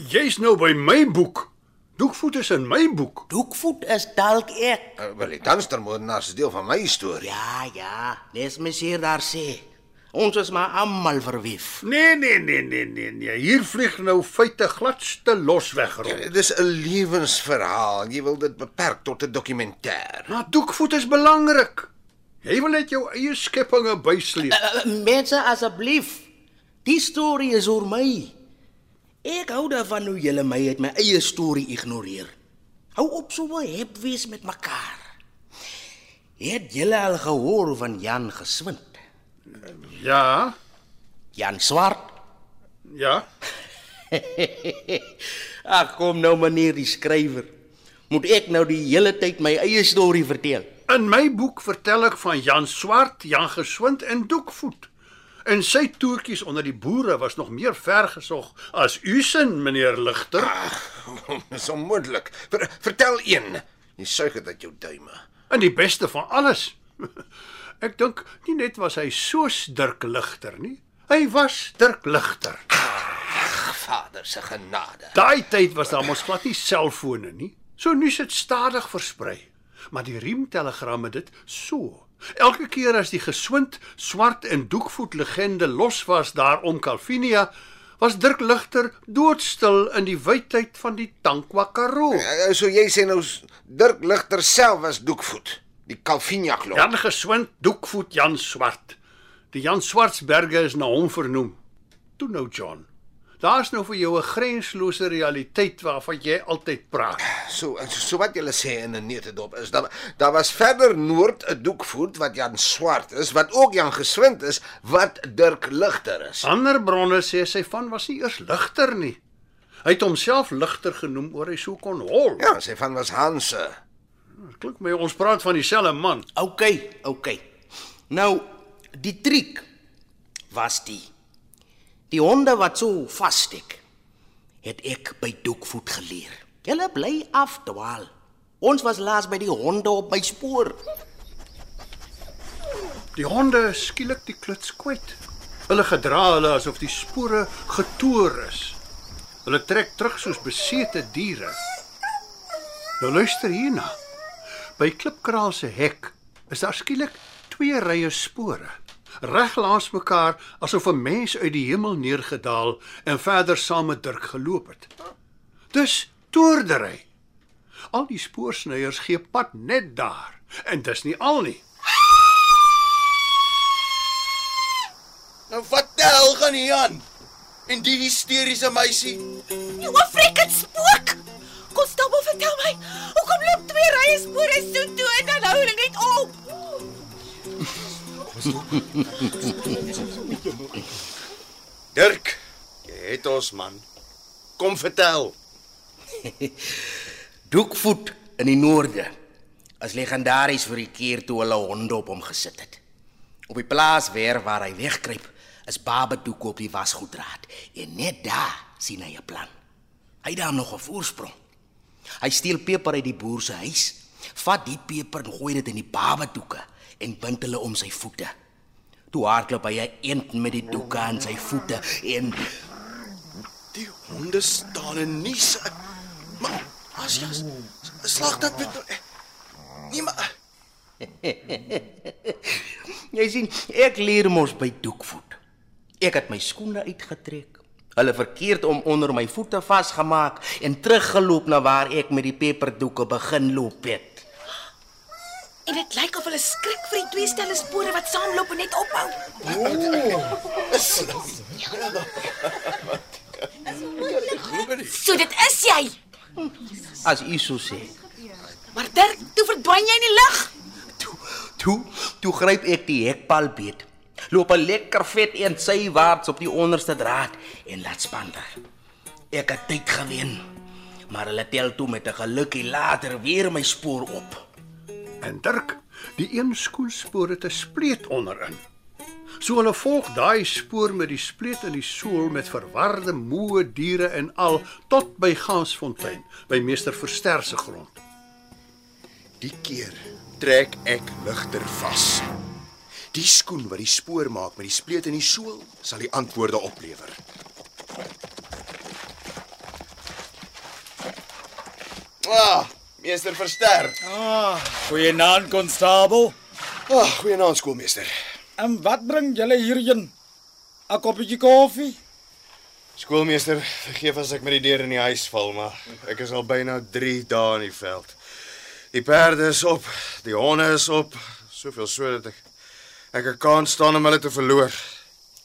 Jy's nou by my boek. Doekvoet is in my boek. Doekvoet is dalk ek. Uh, wel, die danstermoordenaars is deel van my storie. Ja, ja, dis mes hier daar sê. Ons is maar almal verwief. Nee, nee, nee, nee, nee, nee. Hier vlieg nou feite gladste los wegrol. Ja, Dit is 'n lewensverhaal. Jy wil dit beperk tot 'n dokumentêr. Maar Doekvoet is belangrik. Jy wil net jou eie skepinge bysleep. Uh, mense asseblief. Die storie is oor my. Ek hou daarvan hoe julle my uit my eie storie ignoreer. Hou op so wel hep wees met mekaar. Het julle al gehoor van Jan Geswind? Ja, Jan Swart? ja. Ag kom nou meneer die skrywer. Moet ek nou die hele tyd my eie storie vertel? In my boek vertel ek van Jan Swart, Jan Geswind en Doekvoet. En sy toertjies onder die boere was nog meer vergesog as u sin, meneer Ligter. Dis onmoontlik. Ver, vertel een. Jy suig dit uit jou duime. En die beste van alles. Ek dink nie net was hy soos Dirk Ligter nie. Hy was Dirk Ligter. Vader se genade. Daai tyd was daar mos glad nie selfone nie. So nuus het stadig versprei. Maar die riemtelegramme dit so. Elke keer as die geswind swart en doekvoet legende los was daar om Calvinia, was Dirk Ligter doodstil in die wydheid van die Tankwa Karoo. Uh, So jy sê nou Dirk Ligter self was doekvoet. Die Calvinia klop. Jan geswind doekvoet Jan Swart. Die Jan Swartsberge is na hom vernoem. Toe nou John. Daar's nou vir jou 'n grenslose realiteit waarvan jy altyd praat. So so wat julle sê in 'n neutedop is dat daar was verder noord 'n doekvoet wat Jan Swart is, wat ook Jan Geswind is, wat Dirk Ligter is. Ander bronne sê sy van was nie eers ligter nie. Hy het homself ligter genoem oor hy so kon hol. Ja, sy van was Hanse. Klink my ons praat van dieselfde man. OK, OK. Nou, die triek was die die honde wat so vassteek. Het ek by Doekvoet geleer. Julle bly afdwaal. Ons was laas by die honde op my spoor. Die honde skielik die kluts kwyt. Hulle gedra hulle asof die spore getoer is. Hulle trek terug soos besete diere. Nou luister hierna. By Klipkraal se hek is daar skielik twee rye spore. Reg langs mekaar asof 'n mens uit die hemel neergedaal en verder saam met Dirk geloop het. Dis toordery. Al die spoorsnyers gee pad net daar en dis nie al nie. Nou wat die hel gaan hier aan? En die hysteriese meisie? Jy wat freaking spook! Konstabel, vertel my, hoekom loop twee rye spore so toe en dan hou hulle net op? Dirk, jy het ons man. Kom vertel. Doekvoet in die noorde is legendaries vir die keer toe hulle honde op hom gesit het. Op die plaas weer waar hy wegkruip, is Babadoek op die wasgoedraad en net daar sien hy 'n plan. Hy daar nog 'n voorsprong. Hy steel peper uit die boer se huis, vat die peper en gooi dit in die Babadoeke en bind hulle om sy voete. Toe hardloop hy eend met die doeke aan sy voete en Die honde staan en nies. Maar as jy slag dat met Nee maar Jy sien, ek leer mos by doekvoet. Ek het my skoene uitgetrek. Hulle verkeerd om onder my voete vasgemaak en teruggeloop na waar ek met die peperdoeke begin loop het. En dit lyk of hulle skrik vir die twee stelle spore wat saamloop en net ophou. So dit is jy. As u so sê. Maar Dirk, toe verdwyn jy in die lug. Toe, toe gryp ek die hekpaal beet. Loop 'n lekker vet een sywaarts op die onderste draad en laat spanter. Ek het tyd gewen. Maar hulle tel toe met 'n gelukkie later weer my spoor op. En Dirk, die een skoenspoor het 'n spleet onderin. So hulle volg daai spoor met die spleet in die sool met verwarde moe diere en al tot by Gansfontein, by meester Verster se grond. Die keer trek ek ligter vas. Die skoen wat die spoor maak met die spleet in die sool sal die antwoorde oplewer. Ah, meester Verster. Ah, goeienaand konstabel. Ah, goeienaand skoolmeester. En wat bring julle hierheen? 'n Koppie koffie? Skoolmeester, vergeef as ek met die deur in die huis val, maar ek is al byna 3 dae in die veld. Die perde is op, die honde is op, soveel so dat ek ek kan staan om hulle te verloor.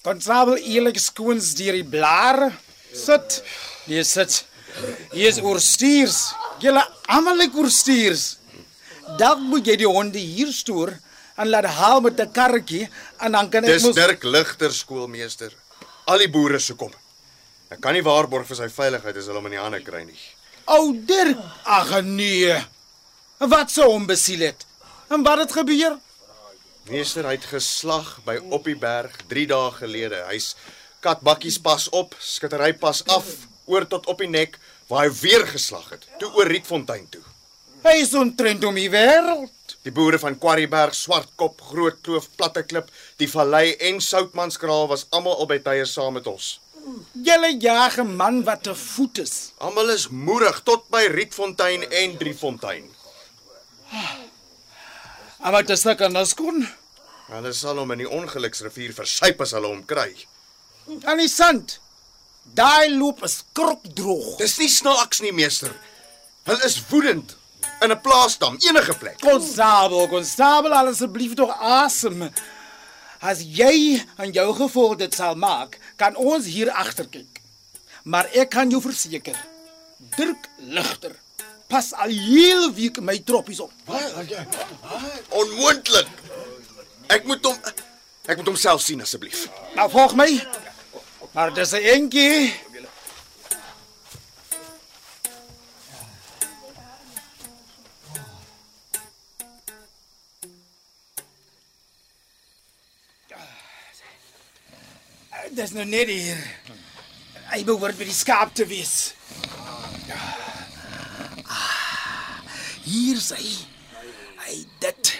Konstabel eerlik skoons deur die blare. Sit. Nee, sit. Hier is oorstuurs. Julle almal lyk oorstuurs. Dan moet jy die honde hier stoor en laat haal met 'n karretjie en dan kan ek Dis Dirk Ligter skoolmeester. Al die boere se kom. Ek kan nie waarborg vir sy veiligheid as hulle hom in die hande kry nie. Ou Dirk, ag nee. Wat sou hom besiel het? En wat het gebeur? Meester hy het geslag by op die berg 3 dae gelede. Hy's katbakkies pas op, skittery pas af, oor tot op die nek waar hy weer geslag het. Toe oor Rietfontein toe. Hy is ontrent om die wêreld. Die boere van Quarryberg, Swartkop, Groot Kloof, Platte Klip, die Vallei en Soutmanskraal was almal al by tye saam met ons. Julle jag 'n man wat te voet is. Almal is moerig tot by Rietfontein en Driefontein. Wat is dit aan skoon? Hulle sal hom in die ongeluksrivier versyp as hulle hom kry. Aan die sand. Daai loop is krokdroog. Dis nie snaaks nie, meester. Hulle is woedend. In 'n plaasdam, enige plek. Konstabel, konstabel, asseblief tog asem. As jy aan jou gevoel dit sal maak, kan ons hier agter kyk. Maar ek kan jou verseker, Dirk Ligter pas al heel week my troppies op. Onmoontlik. Ek moet hom ek moet hom self sien asseblief. Nou volg my. Maar dis 'n entjie. Dis nou net hier. Hy behoort by die skaap te wees. Ah, Hier sy. Hy dit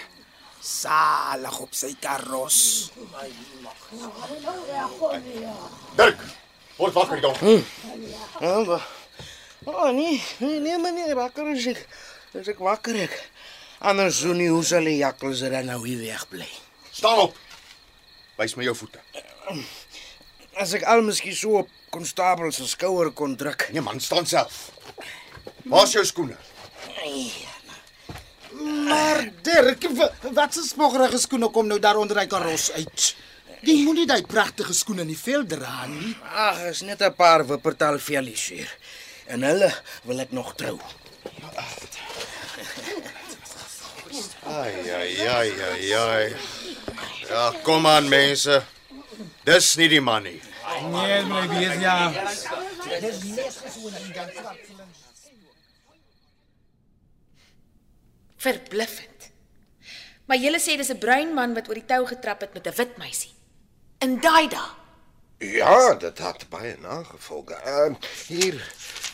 salig op sy karos. Dirk, word wakker dan. Maar. Oh nee, nee, nee meneer, wakker is ek. As ek wakker ek. Anders so nie hoe sal die jakkals er nou hier wegbly. Staan op. Wys my jou voete. As ek al miskien so op konstabel se skouer kon druk. Nee man, staan self. Waar's jou skoene? Maar Dirk, wa- wat se smoggerige skoene kom nou daar onder hy karos uit? Jy moenie daai pragtige skoene in die veld dra nie. Ag, is net 'n paar wippertal vellies hier. En hulle wil ek nog trou. Ai ai ai ai ai. Ja, kom aan mense. Dis nie die man nie. Nee, my wees ja. Verbluffend. Maar julle sê dis 'n bruin man wat oor die tou getrap het met 'n wit meisie. In daai dae. Ja, dit het baie nagevolge. Uh, hier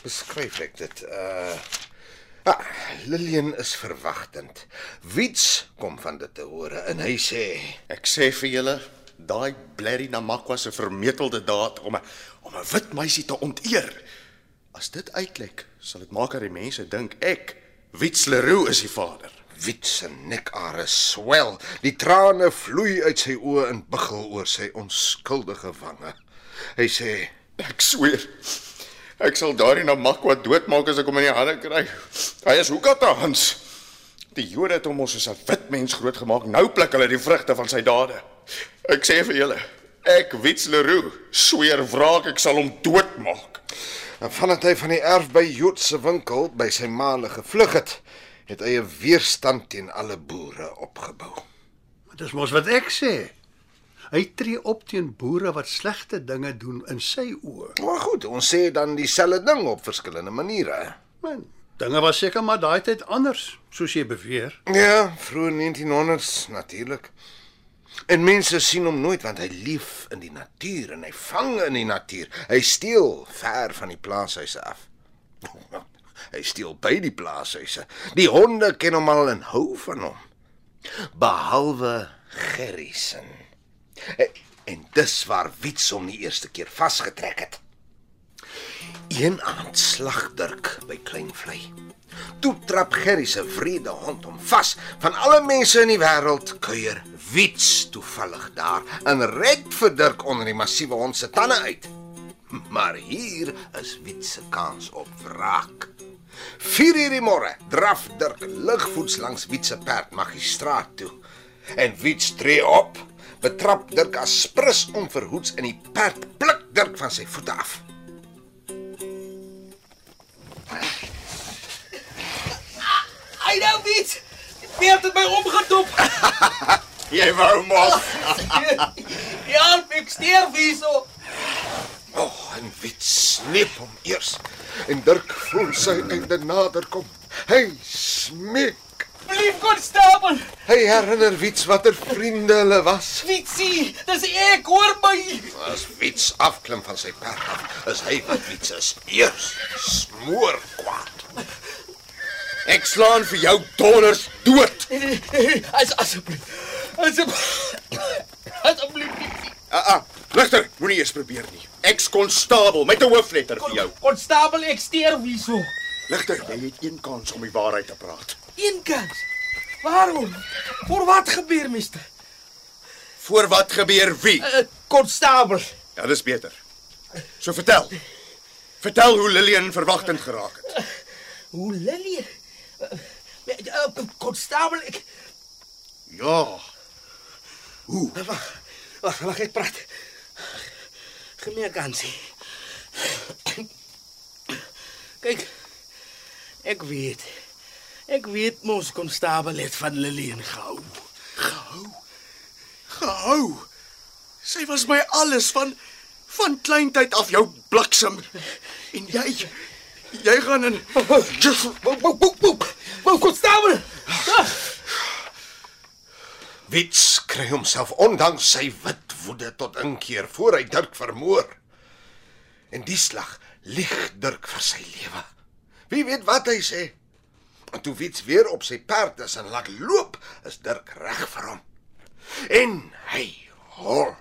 beskryf ek dit. Uh Ah, Lillian is verwagtend. Wiets kom van dit te hore en hy sê Ek sê vir julle, daai blerrie Namakwa se vermetelde daad om 'n om 'n wit meisie te onteer. As dit uitlek, sal dit maak dat die mense dink ek, Wits Leroux is die vader. Wiets se nekare swel. Die trane vloei uit sy oë en buggel oor sy onskuldige wange. Hy sê Ek sweer. Ek sal daardie Namakwa doodmaak as ek hom in die hande kry. Hy is hoekata Hans. Die Jode het hom ons as 'n wit mens grootgemaak. Nou pluk hulle die vrugte van sy dade. Ek sê vir julle, ek Wits Leroux sweer wraak ek sal hom doodmaak. En vandat hy van die erf by Jood se winkel by sy maale gevlug het, het hy 'n weerstand teen alle boere opgebou. Maar dis mos wat ek sê. Hy tree op teen boere wat slegte dinge doen in sy oë. Maar goed, ons sê dan dieselfde ding op verskillende maniere. Man, dinge was seker maar daai tyd anders, soos jy beweer. Ja, vroeë 1900s natuurlik. En mense sien hom nooit want hy leef in die natuur en hy vang in die natuur. Hy steel ver van die plaashuise af. Hy steel by die plaashuise. Die honde ken hom al en hou van hom. Behalwe Gerrison. En, en dis waar Wiets hom die eerste keer vasgetrek het. Een aand slagdirk by Kleinvlei. Toe trap Gerry se vrede hond hom vas. Van alle mense in die wêreld kuier Wiets toevallig daar en red vir Dirk onder die massiewe hond se tande uit. Maar hier is Wiets se kans op wraak. 4 uur die môre draf Dirk ligvoets langs Wiets se perd magistraat toe. En Wiets tree op, betrap Dirk as sprus onverhoeds in die perd pluk Dirk van sy voete af. Hy nou weet. Peert het my omgetop. Jy wou mos. Ja, ek sterf hierso. Oh, en Wit sleep hom eers. En Dirk voel sy einde nader kom. Hy smeek. Blief konstabel. Hy herinner Wiets watter vriende hulle was. Witsie, dis ek hoor my. As Wiets afklim van sy perd af, is hy wat Wiets is eers smoor kwaad. Ek slaan vir jou donders dood. As asseblief. Asseblief. Asseblief. Ah ah, ligter, moenie eers probeer nie. Ek's konstabel met 'n hoofletter vir jou. Konstabel, ek sterf hierso. Ligter, jy het een kans om die waarheid te praat. Een kans. Waarom? Voor wat gebeur, mister? Voor wat gebeur wie? Uh, konstabel. Ja, dis beter. So vertel. Vertel hoe Lillian verwagtend geraak het. Hoe Lily? Uh, Uh, Konstabel, ek Ja. wag. Wag, wag ek praat. Gee my 'n kansie. Kyk. Ek weet. Ek weet mos konstabel het van Lillian gehou. Gehou. Sy was my alles van van kleintyd af jou bliksem. En jy jy gaan in Just wou wou wou. Wou konstabel. Wits kry homself ondanks sy wit woede tot inkeer voor hy Dirk vermoor. En die slag lieg Dirk vir sy lewe. Wie weet wat hy sê? En toe Wits weer op sy perd is en laat loop, is Dirk reg vir hom. En hy hol.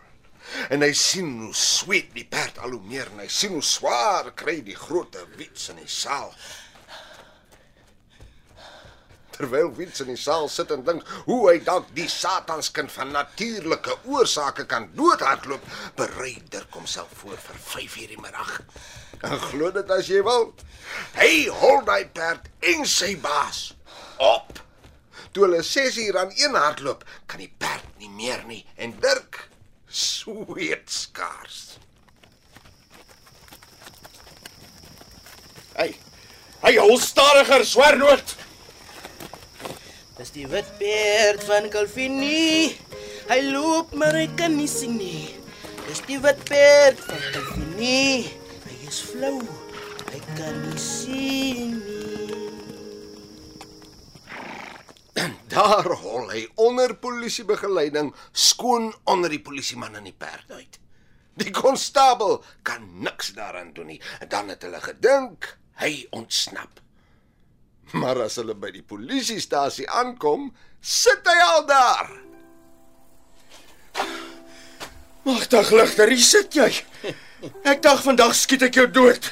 En hy sien hoe sweet die perd al hoe meer en hy sien hoe swaar kry die groot Wits in die saal. Terwyl Wits in die saal sit en dink hoe hy dalk die satanskind van natuurlike oorsake kan doodhardloop, berei Dirk homself voor vir 5:00 die middag. En glo dit as jy wil. Hy hol daai perd en sy baas op. Toe hulle 6:00 aan een hardloop, kan die perd nie meer nie en Dirk sweet skaars. Hey. Hy hol stadiger, swernoot. Dis die wit perd van Calvini. Hy loop maar hy kan nie sien nie. Dis die wit perd van Calvini. Hy is flou. Hy kan nie sien nie. Daar hol hy onder polisiebegeleiding skoon onder die polisieman in die perd uit. Die konstabel kan niks daaraan doen nie. Dan het hulle gedink hy ontsnap. Maar as hulle by die polisiestasie aankom, sit hy al daar. Magtig ligter, hier sit jy. Ek dink vandag skiet ek jou dood.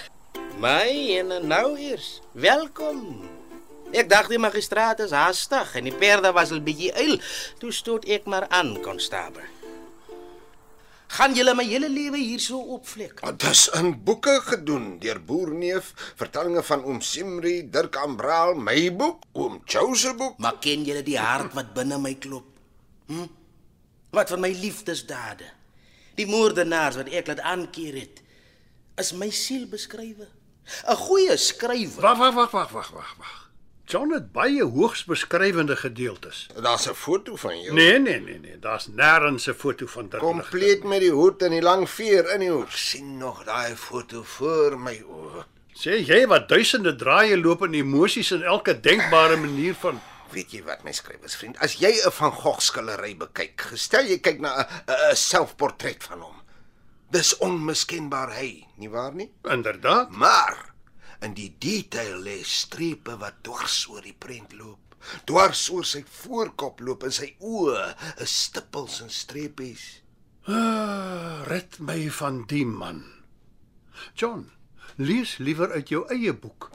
My en nou eers. Welkom. Ek dacht die magistraat is haastig en die perde was al bietjie uil. Toe stoot ek maar aan, konstabel. Gaan julle my hele lewe hier so opvlek? Dit is in boeke gedoen deur Boerneef, vertellinge van oom Simri, Dirk Ambraal, my boek, oom Jou se boek. Maar ken julle die hart wat binne my klop? Hm? Wat van my liefdesdade? Die moordenaars wat ek laat aankeer het, is my siel beskrywe. 'n Goeie skrywer. Wag, wag, wag, wag, wag, wag, wag. John het baie hoogs beskrywende gedeeltes. Daar's 'n foto van jou. Nee, nee, nee, nee, daar's nêrens 'n foto van Dirk. Kompleet met die hoed en die lang veer in die hoek. Ek sien nog daai foto voor my oë. Sê jy wat duisende draaie loop in emosies in elke denkbare manier van Weet jy wat my skrywersvriend, as jy 'n van Gogh skillery bekyk, gestel jy kyk na 'n selfportret van hom. Dis onmiskenbaar hy, nie waar nie? inderdaad Maar in die detail lê strepe wat dwars oor die prent loop. Dwars oor sy voorkop loop en sy oë is stippels en streepies. Ah, red my van die man. John, lees liewer uit jou eie boek.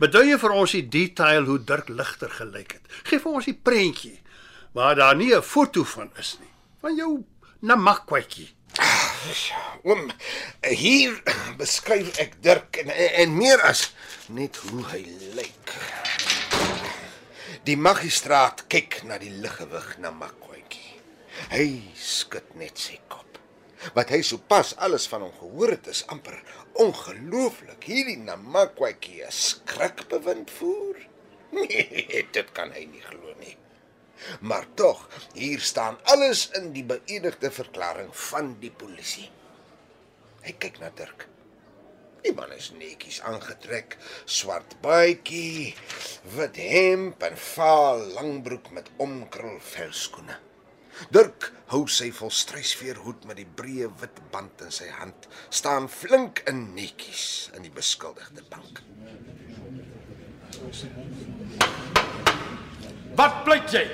Beduie vir ons die detail hoe Dirk Ligter gelyk het. Geef ons die prentjie waar daar nie 'n foto van is nie. Van jou namakwatjie. Oom, hier beskryf ek Dirk en en meer as net hoe hy lyk. Die magistraat kyk na die liggewig na Makwaetjie. Hy skud net sy kop. Wat hy sopas alles van hom gehoor het is amper ongelooflik. Hierdie Namakwaetjie is skrikbewind voer. Nee, dit kan hy nie glo nie. Maar tog, hier staan alles in die beëdigde verklaring van die polisie. Hy kyk na Dirk. Die man is netjies aangetrek, swart baadjie, wit hemp en vaal langbroek met omkrul velskoene. Dirk hou sy volstrysveerhoed met die breë wit band in sy hand, staan flink en netjies in die beskuldigde bank. Wat pleit jy?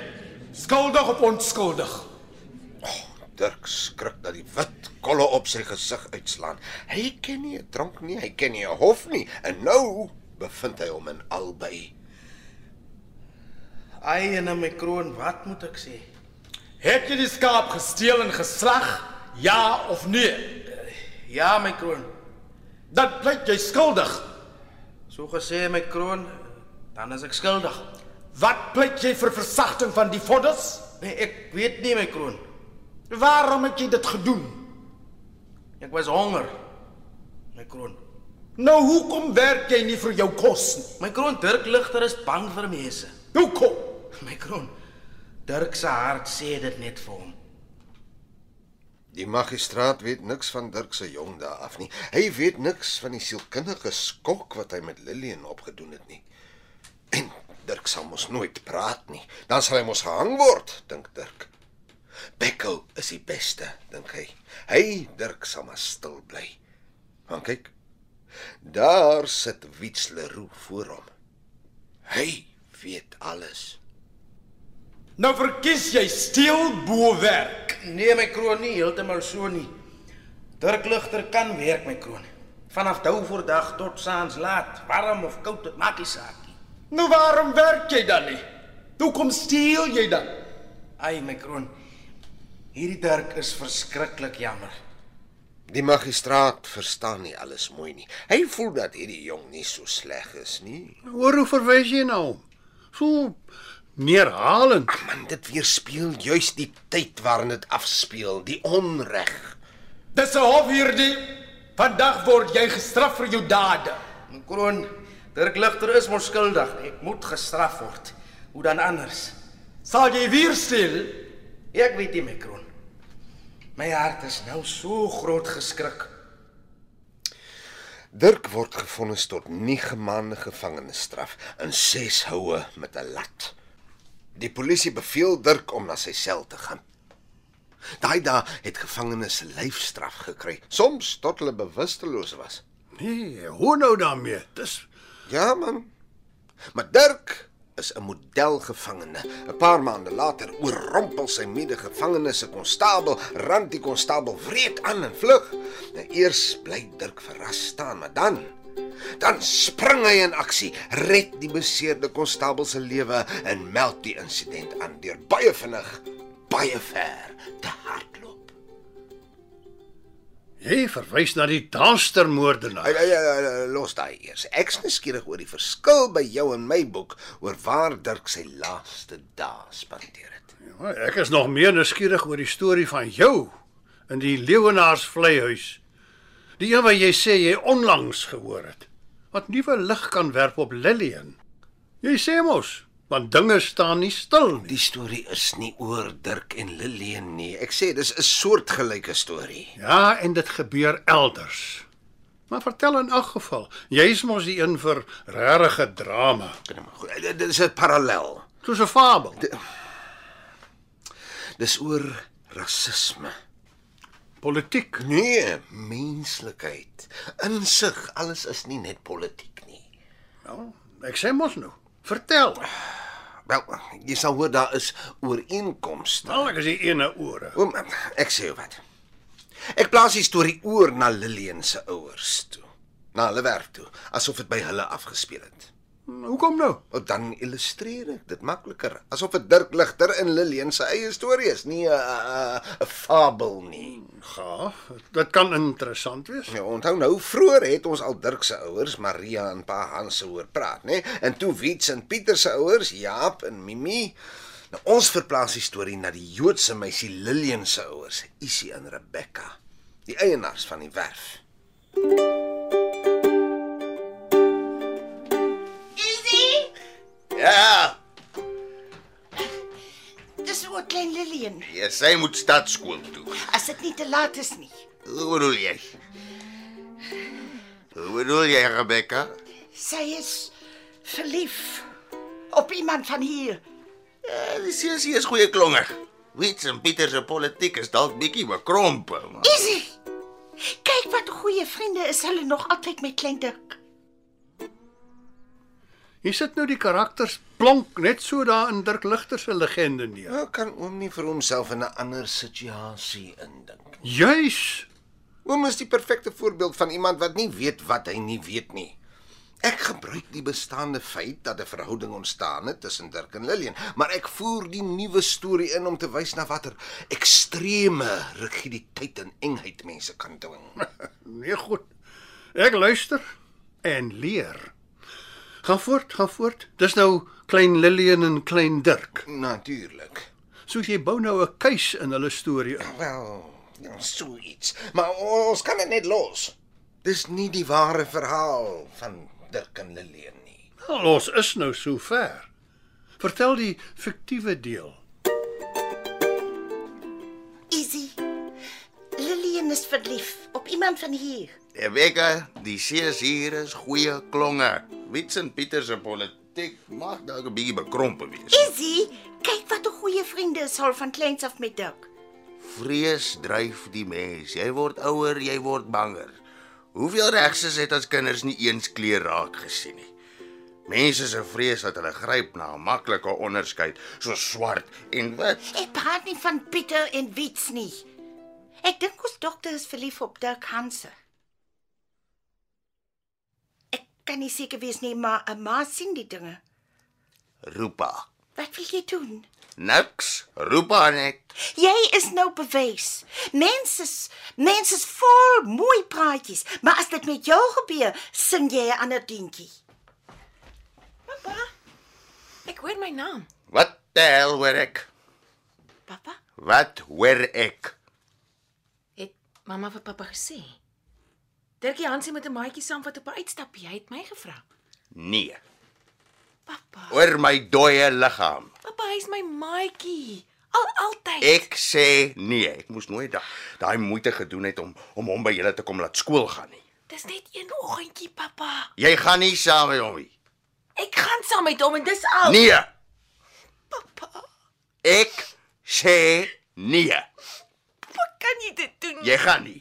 Skuldig of onskuldig? Dirk skrik dat die wit kolle op sy gesig uitslaan. Hy ken nie 'n dronk nie, hy ken nie 'n hof nie en nou bevind hy hom in albei. Ai en my kroon, wat moet ek sê? Het jy die skaap gesteel en geslag? Ja of nee? Ja, my kroon. Dan pleit jy skuldig. So gesê my kroon, dan is ek skuldig. Wat pleit jy vir versagting van die vonnis? Nee, ek weet nie my kroon. Waarom het jy dit gedoen? Ek was honger. My kroon. Nou hoekom werk jy nie vir jou kos nie? My kroon Dirk Ligter is bang vir mense. Hoekom? My kroon. Dirk se hart sê dit net vir hom. Die magistraat weet niks van Dirk se jong dae af nie. Hy weet niks van die sielkundige skok wat hy met Lillian opgedoen het nie. En Dirk sal mos nooit praat nie. Dan sal hy mos gehang word, dink Dirk. Bekko is die beste, dink hy. Hy Dirk sal maar stil bly. Want kyk, daar sit Witsleroe voor hom. Hy weet alles. Nou verkies jy steel bo werk. Nee, my kroon nie heeltemal so nie. Dirk Ligter kan werk, my kroon. Vanaf dou voor dag tot saans laat, warm of koud, dit maak nie saak nie. Nou waarom werk jy dan nie? Hoekom steel jy dan? Ai, my kroon. Hierdie Dirk is verskriklik jammer. Die magistraat verstaan nie alles mooi nie. Hy voel dat hierdie jong nie so sleg is nie. Hoor hoe verwys jy nou? So neerhalend. Man, dit weerspieël juis die tyd waarin dit afspeel, die onreg. Dis 'n hof hierdie. Vandag word jy gestraf vir jou dade. Kroon, Dirk Ligter is mos skuldig. Ek moet gestraf word. Hoe dan anders? Sal jy weer steel? Ek weet nie, my kroon. My hart is nou so groot geskrik. Dirk word gefonnis tot 9 maande gevangenisstraf en 6 houe met 'n lat. Die polisie beveel Dirk om na sy sel te gaan. Daai dae het gevangenes lyfstraf gekry, soms tot hulle bewusteloos was. Nee, hoe nou daarmee? Dis Ja man. Maar Dirk is 'n modelgevangene. 'n Paar maande later oorrompel sy medegevangenes se konstabel, rand die konstabel wreed aan en vlug. Nou eers bly Dirk verras staan, maar dan dan spring hy in aksie, red die beseerde konstabel se lewe en meld die insident aan deur baie vinnig, baie ver te hardloop. Jy verwys na die Danstermoordenaar. Hey, hey, hey, los daai eers. Ek's nuuskierig oor die verskil by jou en my boek oor waar Dirk sy laaste dae spandeer het. Ja, ek is nog meer nuuskierig oor die storie van jou in die leeuenaars vleihuis. Die een wat jy sê jy onlangs gehoor het. Wat nuwe lig kan werp op Lillian. Jy sê mos, want dinge staan nie stil nie. Die storie is nie oor Dirk en Lillian nie. Ek sê dis 'n soortgelyke storie. Ja, en dit gebeur elders. Maar vertel in elk geval, jy's mos die een vir regte drama. Dit is 'n parallel. Soos 'n fabel. Dis oor rasisme. Politiek. Nee, menslikheid. Insig, alles is nie net politiek nie. Nou, ek sê mos nou. Vertel. Wel, jy sal hoor daar is ooreenkomste. Wel, ek is die ene ore. Oom, ek sê jou wat. Ek plaas die storie oor na Lillian se ouers toe. Na hulle werk toe, asof dit by hulle afgespeel het. Hoekom nou? Want dan illustreer ek dit makliker, asof dit Dirk Ligter en Lillian se eie storie is, nie 'n 'n 'n fabel nie. Gaaf. Dit kan interessant wees. Ja, onthou nou, vroeër het ons al Dirk se ouers, Maria en Pa Hans se hoor praat, né? En toe Wiets en Pieter se ouers, Jaap en Mimi. Nou ons verplaas die storie na die Joodse meisie Lillian se ouers, Isie en Rebecca, die eienaars van die werf. Izzy, Lillian. ja, sy moet stadskool toe. As dit nie te laat is nie. Hoe bedoel jy? Hoe bedoel jy, Rebecca? Sy is verlief op iemand van hier. Ja, die sensie is goeie klonger. Wits en Pieter se politiek is dalk bietjie bekrompe, maar Izzy. Kyk wat goeie vriende is hulle nog altyd met klein Dirk. Hier sit nou die karakters plonk net so daar in Dirk Ligter se legende neer. Nou kan oom nie vir homself in 'n ander situasie indink. Juis. Oom is die perfekte voorbeeld van iemand wat nie weet wat hy nie weet nie. Ek gebruik die bestaande feit dat 'n verhouding ontstaan het tussen Dirk en Lillian, maar ek voer die nuwe storie in om te wys na watter ekstreme rigiditeit en engheid mense kan dwing. Nee, goed. Ek luister en leer. Gaan voort, gaan voort. Dis nou klein Lillian en klein Dirk. Natuurlik. Soos jy bou nou 'n keis in hulle storie in. Wel, ja, so iets. Maar ons kan dit net los. Dis nie die ware verhaal van Dirk en Lillian nie. Wel, Ons is nou so ver. Vertel die fiktiewe deel. Lillian is verlief op iemand van hier. Rebecca, die sees hier is goeie klonge. Witsen Pieter se politiek mag dalk 'n bietjie bekrompe wees. Easy, kyk wat 'n goeie vriende is al van kleins af met Dirk. Vrees dryf die mens. Jy word ouer, jy word banger. Hoeveel regses het ons kinders nie eens kleur raak gesien nie. Mense se vrees dat hulle gryp na 'n maklike onderskeid soos swart en wit. Ek praat nie van Pieter en Wits nie. Ek dink ons dokter is verlief op Dirk Hanse. Ek kan nie seker wees nie, maar 'n ma sien die dinge. Roepa. Wat wil jy doen? Niks. Roepa net. Jy is nou bewys. Mense is mense is vol mooi praatjies, maar as dit met jou gebeur, sing jy 'n ander deuntjie. Ek hoor my naam. Wat die hel hoor ek? Pappa, Wat hoor ek? Mamma vir pappa gesê. Dirkie Hansie met 'n maatjie saamvat op 'n uitstapie. Hy het my gevra. Nee. Pappa, Oor my dooie liggaam. pappa, hy's my maatjie. Al altyd. Ek sê nee. Ek moes nooit da- daai moeite gedoen het om om hom by julle te kom laat skool gaan nie. Dis net een oggendjie, pappa. Jy gaan nie saam met hom nie. Ek gaan saam met hom en dis al. Nee. Papa. Ek sê nee. Kan jy dit doen? Jy gaan nie.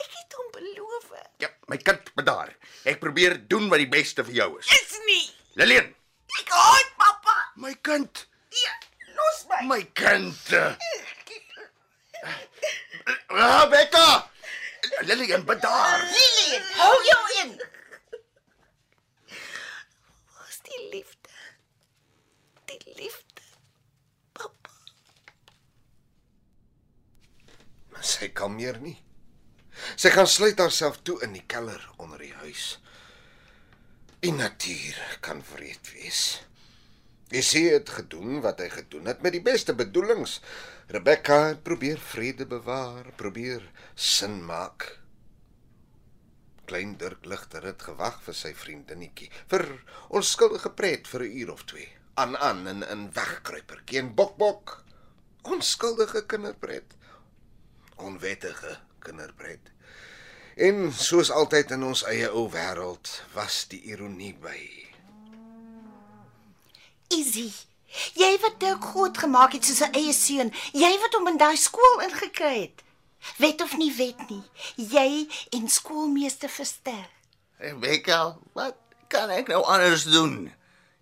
Ek het hom beloof. Ja, my kind, bedaar. Ek probeer doen wat die beste vir jou is. Is nie. Lillian, Ek haat pappa. my kind, Ja, los my. my kind. Rebecca. Lillian, bedaar. Lillian, hou jou in. Waar's die liefde? Die liefde. Pappa. Sy kalmeer nie. Sy gaan sluit haarself toe in die kelder onder die huis. Die natuur kan wreed wees. Sy het gedoen wat hy gedoen het met die beste bedoelings. Rebecca het probeer vrede bewaar, probeer sin maak. Klein Dirk Ligter het gewag vir sy vriendinnetjie, vir onskuldige pret vir 'n uur of twee. Aan aan in in wegkruipertjie en bokbok. Onskuldige kinderpret onwettige kinderpret. En soos altyd in ons eie ou wêreld was die ironie by. Easy. Jy wat Dirk groot gemaak het soos 'n eie seun. Jy wat hom in daai skool ingekry het. Wet of nie wet nie. Jy en skoolmeester Verster. Rebecca, wat kan ek nou anders doen?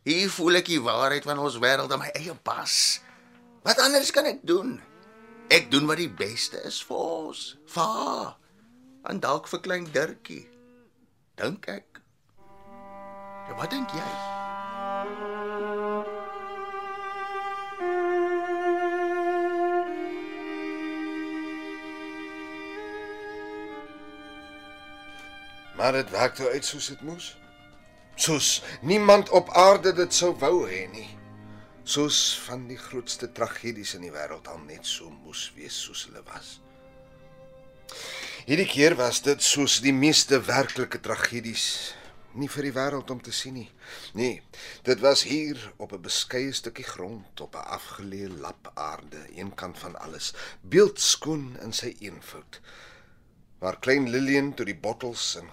Hier voel ek die waarheid van ons wêreld aan my eie pas. Wat anders kan ek doen? Ek doen wat die beste is vir ons. Vir haar. En dalk vir klein Dirkie. Dink ek. Ja, wat dink jy? Maar dit werk toe uit soos dit moes. Soos niemand op aarde dit sou wou hê nie. Soos van die grootste tragedies in die wêreld al net so moes wees soos hulle was. Hierdie keer was dit soos die meeste werklike tragedies nie vir die wêreld om te sien nie. Nee, dit was hier op 'n beskeie stukkie grond op 'n afgeleë lap aarde, eenkant van alles, beeldskoon in sy eenvoud waar klein Lillian toe die bottels en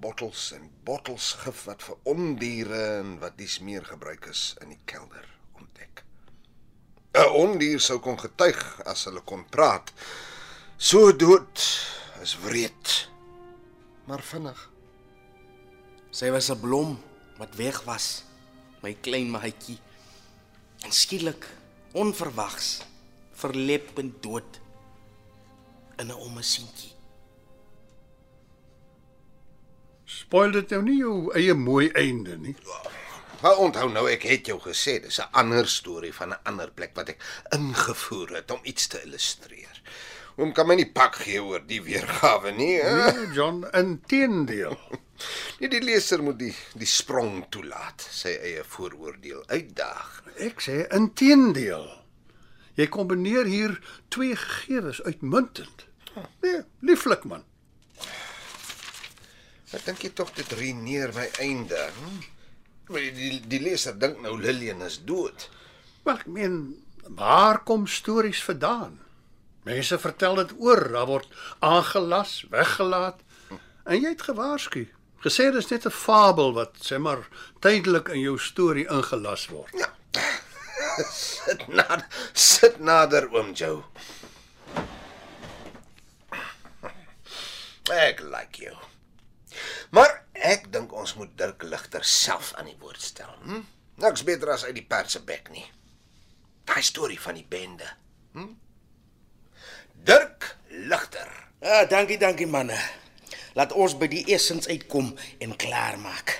bottels en bottels gif wat vir ondiere en wat dies meer gebruik is in die kelder ontdek. 'n Ondier sou kon getuig as hulle kon praat. So dood is wreed, maar vinnig. Sy was 'n blom wat weg was, my klein maatjie. En skielik, onverwags, verlep en dood in 'n ommesientjie. Spoil dit nou nie jou eie mooi einde nie. Maar onthou nou, ek het jou gesê, dis 'n ander storie van 'n ander plek wat ek ingevoer het om iets te illustreer. Oom kan my nie pak gee oor die weergawe nie. Hè? Nee, John, inteendeel. Nee, die leser moet die die sprong toelaat, sy eie vooroordeel uitdaag. Ek sê inteendeel. Jy kombineer hier twee gegevens uitmuntend. Nee, lieflik man. Ek dink jy tog dit ruïneer my einde. Hm? Die, die leser dink nou Lillian is dood. Maar ek meen, waar kom stories vandaan? Mense vertel dit oor, daar word aangelas, weggelaat. En jy het gewaarsku. Gesê dis net 'n fabel wat sê maar tydelik in jou storie ingelas word. Ja. sit nader, sit nader oom Joe. Ek like jou. Maar ek dink ons moet Dirk Ligter self aan die woord stel. Hm? Niks beter as uit die perd se bek nie. Daai storie van die bende. Hm? Dirk Ligter. Ja, dankie, dankie manne. Laat ons by die essens uitkom en klaar maak.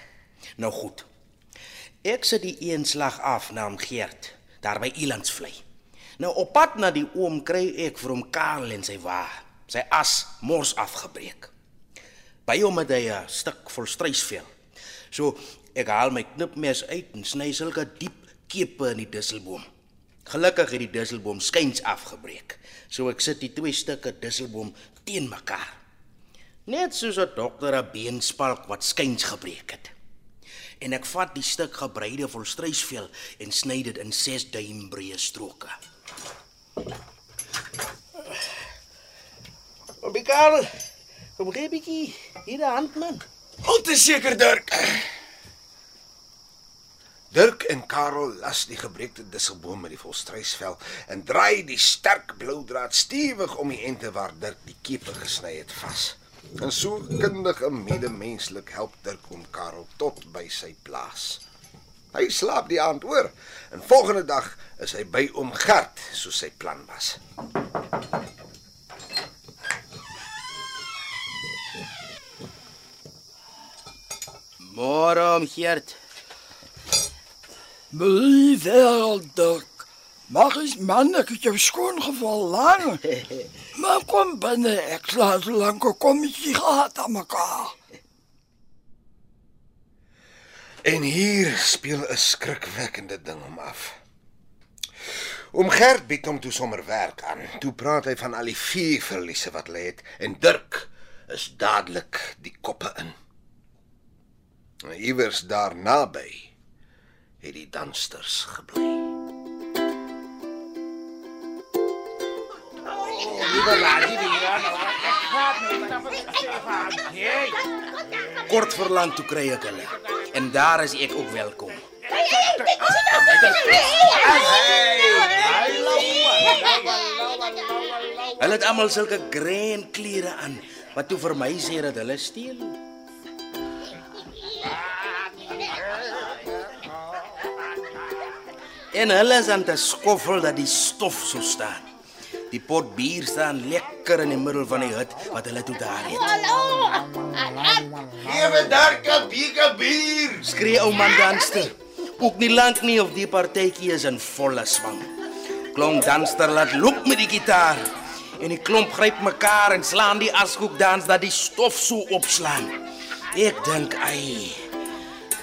Nou goed. Ek sit die eenslag af na hom Geert, daar by Elandsvlei. Nou op pad na die oom kry ek vir hom Karel en sy wa, sy as mors afgebreek. By hom het hy 'n stuk vol struisvel. So ek haal my knipmes uit en sny sulke diep kepe in die dusselboom. Gelukkig het die dusselboom skuins afgebreek. So ek sit die twee stukke dusselboom teen mekaar. Net soos 'n dokter 'n beenspalk wat skuins gebreek het. En ek vat die stuk gebreide volstruisvel en sny dit in 6 duim breë stroke. Karel. Kom gee bietjie hier 'n hand man. Al te seker Dirk. Dirk en Karel las die gebreekte disselboom met die volstruisvel en draai die sterk blou draad stewig om die ente waar Dirk die kepe gesny het vas. En so kundig en medemenslik help Dirk hom Karel tot by sy plaas. Hy slaap die aand oor en volgende dag is hy by oom Gert soos sy plan was. Môre om Geert. Dirk. Mag eens man, ek het jou skoon geval lang. maar kom binne, ek laat lank 'n kommetjie gehad aan mekaar. En hier speel 'n skrikwekkende ding om af. Oom Gert bied hom toe sommer werk aan. Toe praat hy van al die vier verliese wat lê het en Dirk is dadelik die koppe in. En Iewers daar naby het die dansters gebly. Kort verland toe kry ek hulle. En daar is ek ook welkom. Hulle het almal sulke grand klere aan wat toe vir my sê dat hulle steel. En hulle is aan te skoffel dat die stof so staan. Die pot bier staan lekker in die middel van die hut wat hulle toe daar het. Gewe Dirk 'n beker bier. Skree ou man danster. Ook nie lank nie of die partytjie is in volle swang. Klomp danster laat loop met die gitaar. En die klomp gryp mekaar en slaan die askoek dans dat die stof so opslaan. Ek dink, ai.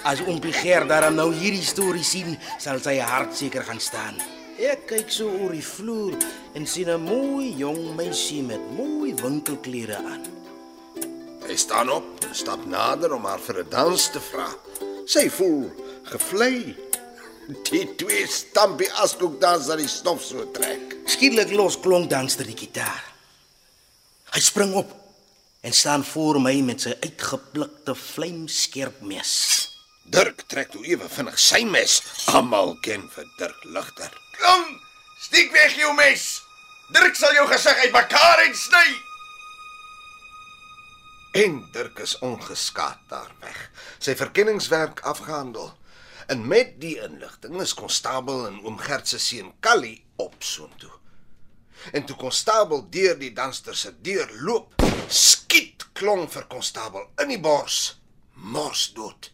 As oompie Gert daar nou hierdie storie sien, sal sy hart seker gaan staan. Ek kyk so oor die vloer en sien 'n mooi jong meisie met mooi winkelklere aan. Hy staan op, stap nader om haar vir 'n dans te vra. Sy voel gevlei. Die twee stampie askoek dans dat die stof so trek. Skielik los klonk danster die gitaar. Hy spring op en staan voor my met sy uitgeplikte vlamskerp mes. Dirk trek toe ewe vinnig sy mes. Almal ken vir Dirk Ligter. Kom, steek weg jou mes. Dirk sal jou gesig uitmekaar en sny. En Dirk is ongeskaad daar weg. Sy verkenningswerk afgehandel. En met die inligting is konstabel en oom Gert se seun Callie op soontoe. En toe konstabel deur die danster se deur loop, skiet klong vir konstabel in die bors, mors dood.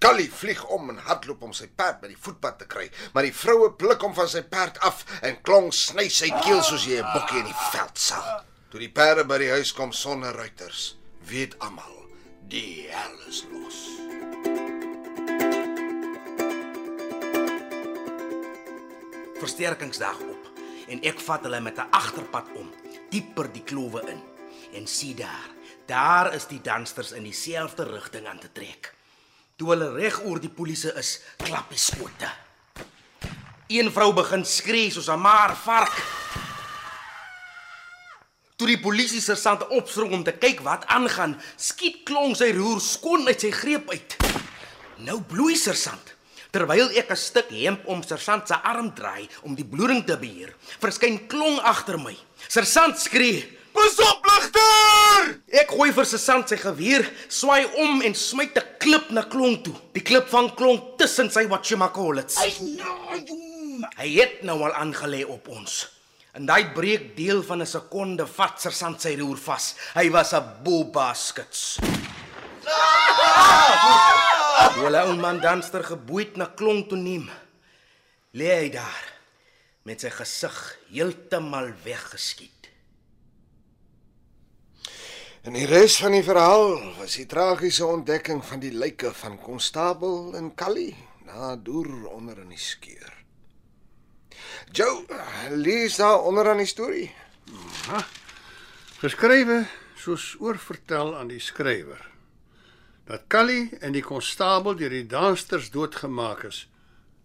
Callie vlieg om en hardloop om sy perd by die voetpad te kry, maar die vroue pluk hom van sy perd af en klong sny sy keel soos jy 'n bokkie in die veld sal. Toe die perde by die huis kom sonder ruiters, weet almal Die hel is los. Versterkingsdag op en ek vat hulle met 'n agterpad om, dieper die klowe in. En sien daar, daar is die dansters in dieselfde rigting aan te trek. Toe hulle reg oor die polisie is, klap die skote. Een vrou begin skree soos 'n maar vark. Toe die polisie sersant opspring om te kyk wat aangaan, skiet klong sy roer skoon uit sy greep uit. Nou bloei sersant. Terwyl ek 'n stuk hemp om sersant se arm draai om die bloeding te beheer, verskyn klong agter my. Sersant skree: "Pas op, ligter!" Ek gooi vir sersant sy geweer, swaai om en smyt 'n klip na klong toe. Die klip vang klong tussen sy watchamakolets. Hy het nou al aangelê op ons. En daai breek deel van 'n sekonde vat sersant sy roer vas. Hy was 'n Wala ou man danster geboeid na klong toe neem. Lê hy daar met sy gesig heeltemal weggeskiet. En die res van die verhaal was die tragiese ontdekking van die lyke van konstabel en Callie na deur onder in die skeur. Joe, lees daar onder aan die storie. Geskrywe soos oorvertel aan die skrywer. Dat Callie en die konstabel deur die dansters doodgemaak is,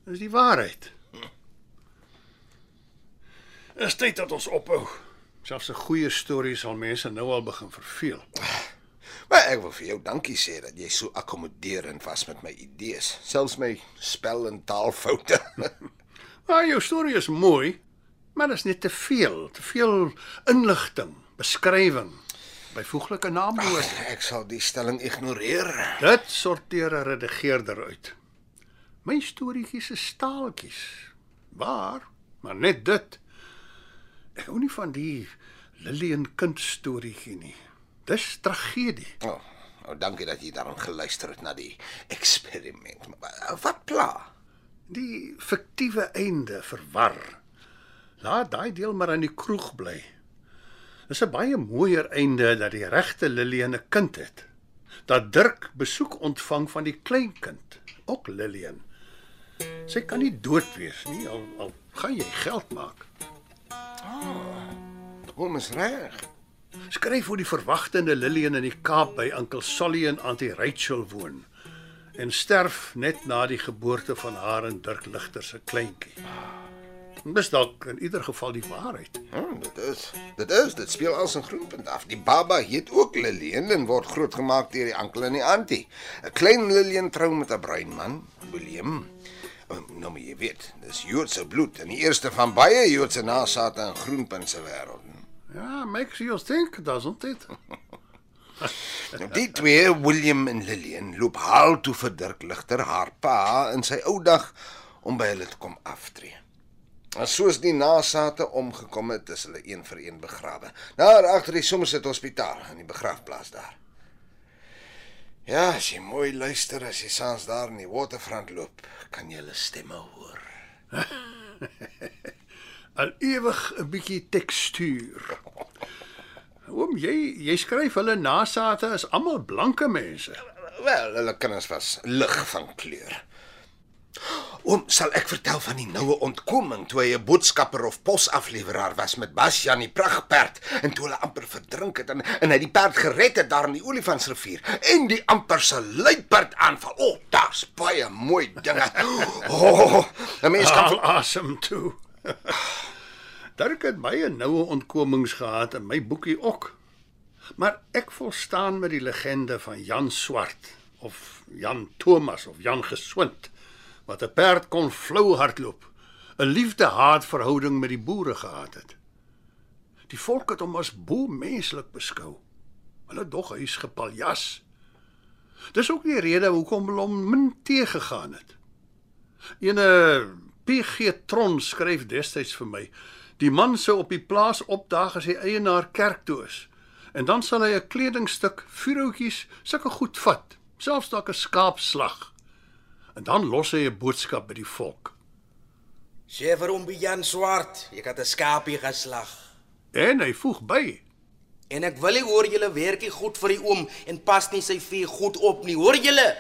is die waarheid. Is tyd dat ons ophou. Selfs 'n goeie storie sal mense nou al begin verveel. Maar ek wil vir jou dankie sê dat jy so akkommoderend was met my idees, selfs my spel en taalfoute. Maar jou storie is mooi, maar dit is net te veel, te veel inligting, beskrywing, byvoeglike naamwoorde. ek sal die stelling ignoreer. Dit sorteer 'n redigeerder uit. My storieetjies is staaltjies. Waar? Maar net dit. Ek hou nie van die Lillian kind storieetjie nie. Dis tragedie. Oh, oh, dankie dat jy daaraan geluister het na die eksperiment. Maar wat pla? Die fiktiewe einde verwar. Laat daai deel maar aan die kroeg bly. Dis 'n baie mooier einde dat die regte Lillian 'n kind het. Dat Dirk besoek ontvang van die kleinkind, ook Lillian. Sy kan nie dood wees nie al al gaan jy geld maak. Kom is reg. Skryf hoe die verwagtende Lillian in die Kaap by Oom Solly en Auntie Rachel woon en sterf net na die geboorte van haar en Dirk Ligter se kleintjie. Dis dalk in ieder geval die waarheid. Hmm, dit is. Dit is, dit speel als 'n groenpunt af. Die baba heet ook Lillian en word grootgemaak deur die oom en die auntie. 'n Klein Lillian trou met 'n bruin man, William. Nou maar jy weet, dis Joodse bloed en die eerste van baie Joodse nasate in Groenpunt se wêreld. Ja, makes you think, doesn't it? Nou die twee, William en Lillian, loop haal toe vir Dirk Ligter, haar pa, in sy ou dag om by hulle te kom aftree. En soos die nasate omgekom het, is hulle een vir een begrawe. Daar agter die Somerset Hospitaal in die begrafplaas daar. Ja, as jy mooi luister as jy saans daar in die waterfront loop, kan jy hulle stemme hoor. Al ewig 'n bietjie tekstuur. Oom, jy jy skryf hulle nasate is almal blanke mense. Wel, hulle kinders was lig van kleur. Oom, sal ek vertel van die noue ontkoming toe hy 'n boodskapper of posafleweraar was met Basjan die pragperd en toe hulle amper verdrink het en en hy die perd gered het daar in die Olifantsrivier en die amper se luiperd aanval. O, oh, daar's baie mooi dinge. O, oh, 'n mens kan asem toe. Dirk het baie noue ontkomings gehad in my boekie ook. Maar ek volstaan met die legende van Jan Swart of Jan Thomas of Jan Geswind wat 'n perd kon flou hardloop, 'n liefde-haat verhouding met die boere gehad het. Die volk het hom as bo menslik beskou. Hulle dog hy is gepaljas. Dis ook die rede hoekom hom min teëgegaan het. Ene PG Tron skryf destyds vir my: "Die man sou op die plaas opdaag as hy eienaar kerk toe is, en dan sal hy 'n kledingstuk, vuurhoutjies, sulke goed vat, selfs dalk 'n skaapslag. En dan los hy 'n boodskap by die volk. Sê vir hom Jan Swart, ek het 'n skaapie geslag. En hy voeg by: En ek wil nie hoor julle werkie goed vir die oom en pas nie sy vee goed op nie. Hoor julle?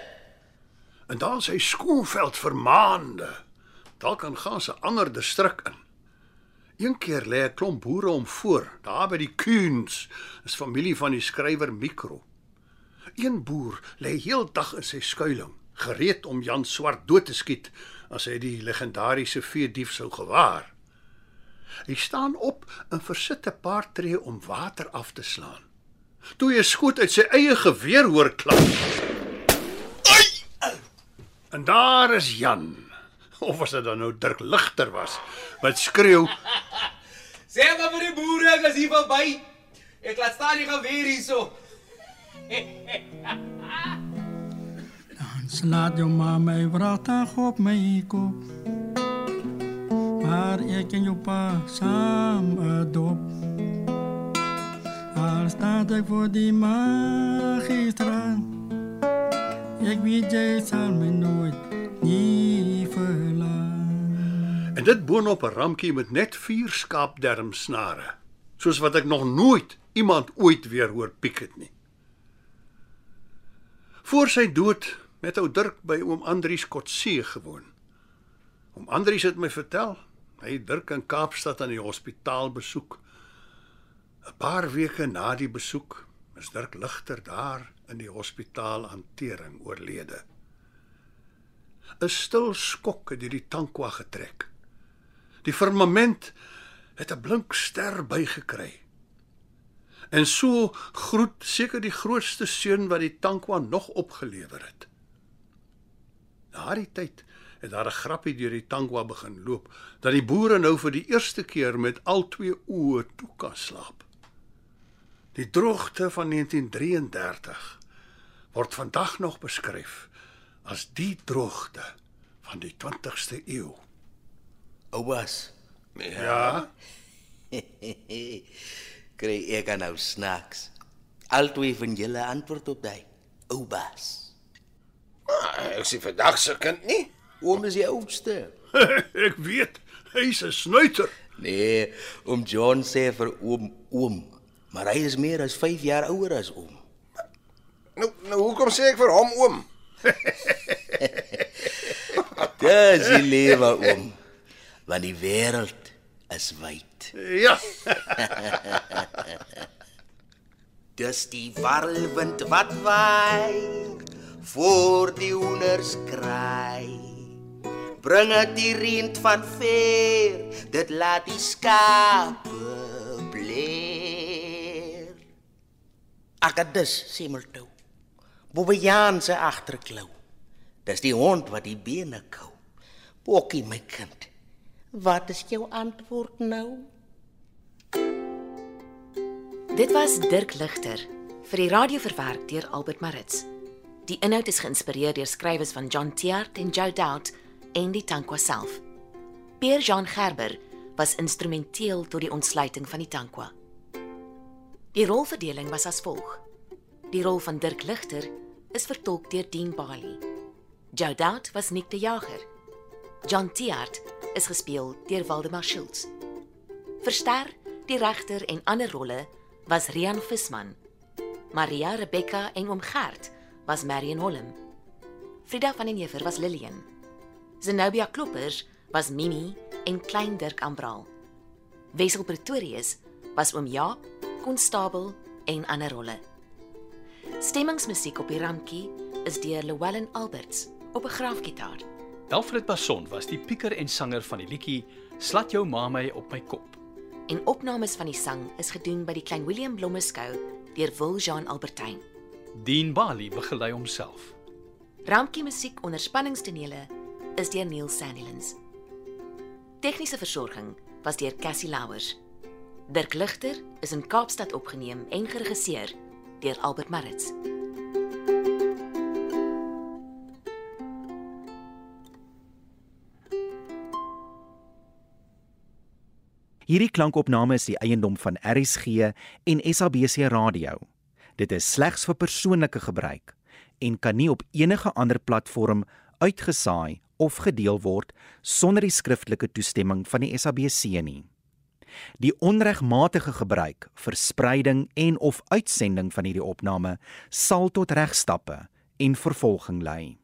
En dan sy skoenveld vir maande. Dalk kan gaan se ander distrik in. Een keer lê 'n klomp boere om voor, daar by die Kuens, is familie van die skrywer Mikro. Een boer lê heeldag in sy skuilings, gereed om Jan Swart dood te skiet as hy die legendariese veedief sou gewaar. Hy staan op en versit 'n paar tree om water af te slaan. Toe hy skoot uit sy eie geweer hoor klap. Ai! En daar is Jan. Of was dit dan nou Dirk Ligter was wat skreeu Sê maar vir die boere ek is hier verby. Ek laat staan die geweer hierso. Slaat jou ma my wragtig op my kop. Maar ek en jou pa saam adop. Al staat ek voor die magistraat. Ek weet jy sal my nooit nie verlaat. en dit boonop 'n rampie met net 4 skaapdermsnare, soos wat ek nog nooit iemand ooit weer hoor piek het nie. Voor sy dood met ou Dirk by oom Andrius Kotse gewoon. Oom Andrius het my vertel hy het Dirk in Kaapstad aan die hospitaal besoek. 'n Paar weke na die besoek is Dirk ligter daar in die hospitaal hantering oorlede. 'n Stil skok het hierdie tankwa getrek. Die firmament het 'n blink ster bygekry. En so groet seker die grootste seun wat die tankwa nog opgelewer het. Na die tyd het daar 'n grappie deur die tankwa begin loop dat die boere nou vir die eerste keer met al twee oë toe kan slaap. Die droogte van 1933 word vandag nog beskryf as die droogte van die 20ste eeu. Ouas. Ja. Kry ek nou snacks. Altwee van julle antwoord op daai. Oupas. Ah, ek sien vandag se kind nie. Oom is die oudste. ek weet, hy's 'n snuiter. Nee, oom John sê vir oom oom, maar hy is meer as 5 jaar ouer as oom. Nou nou hoekom sê ek vir hom oom? Dis die lewe oom. Want die wêreld is wyd. Ja. Dis die warrelwind wat waai voor die hoenders kraai. Bring dit die reën van ver, dit laat die skape bleer. Akadus simmeltou. Bobbejaan se agterklou. Dis die hond wat die bene kou. Bokkie my kind. Wat is jou antwoord nou? Dit was Dirk Ligter vir die radio verwerk deur Albert Maritz. Die inhoud is geïnspireer deur skrywers van John Tiart en Joe Dowd en die Tankwa self. Pierre Jean Gerber was instrumenteel tot die ontsluiting van die Tankwa. Die rolverdeling was as volg: Die rol van Dirk Ligter is vertolk deur Dean Bali. Joe Dowd was Nick de Jager. John Tiart is gespeel deur Waldemar Schultz. Verster die regter en ander rolle was Rian Visman. Maria Rebecca en oom Gert was Marion Holm. Frida van den Heever was Lillian. Zenobia Kloppers was Mimi en Klein Dirk Ambraal. Wessel Pretorius was oom Jaap, konstabel en ander rolle. Stemmingsmusiek op die randjie is deur Llewellyn Alberts op 'n graafgitaar. Alfred Basson was die pieker en sanger van die liedjie Slat jou ma my op my kop. En opnames van die sang is gedoen by die Klein Willem Blommeskou deur Wil Jean Albertyn. Dean Bali begelei homself. Rampkie musiek onder spanningstonele is deur Neil Sandilands. Tegniese versorging was deur Cassie Louwers. Dirk Ligter is in Kaapstad opgeneem en geregisseer deur Albert Maritz. Hierdie klankopname is die eiendom van RSG en SABC Radio. Dit is slegs vir persoonlike gebruik en kan nie op enige ander platform uitgesaai of gedeel word sonder die skriftelike toestemming van die SABC nie. Die onregmatige gebruik, verspreiding en of uitsending van hierdie opname sal tot regstappe en vervolging lei.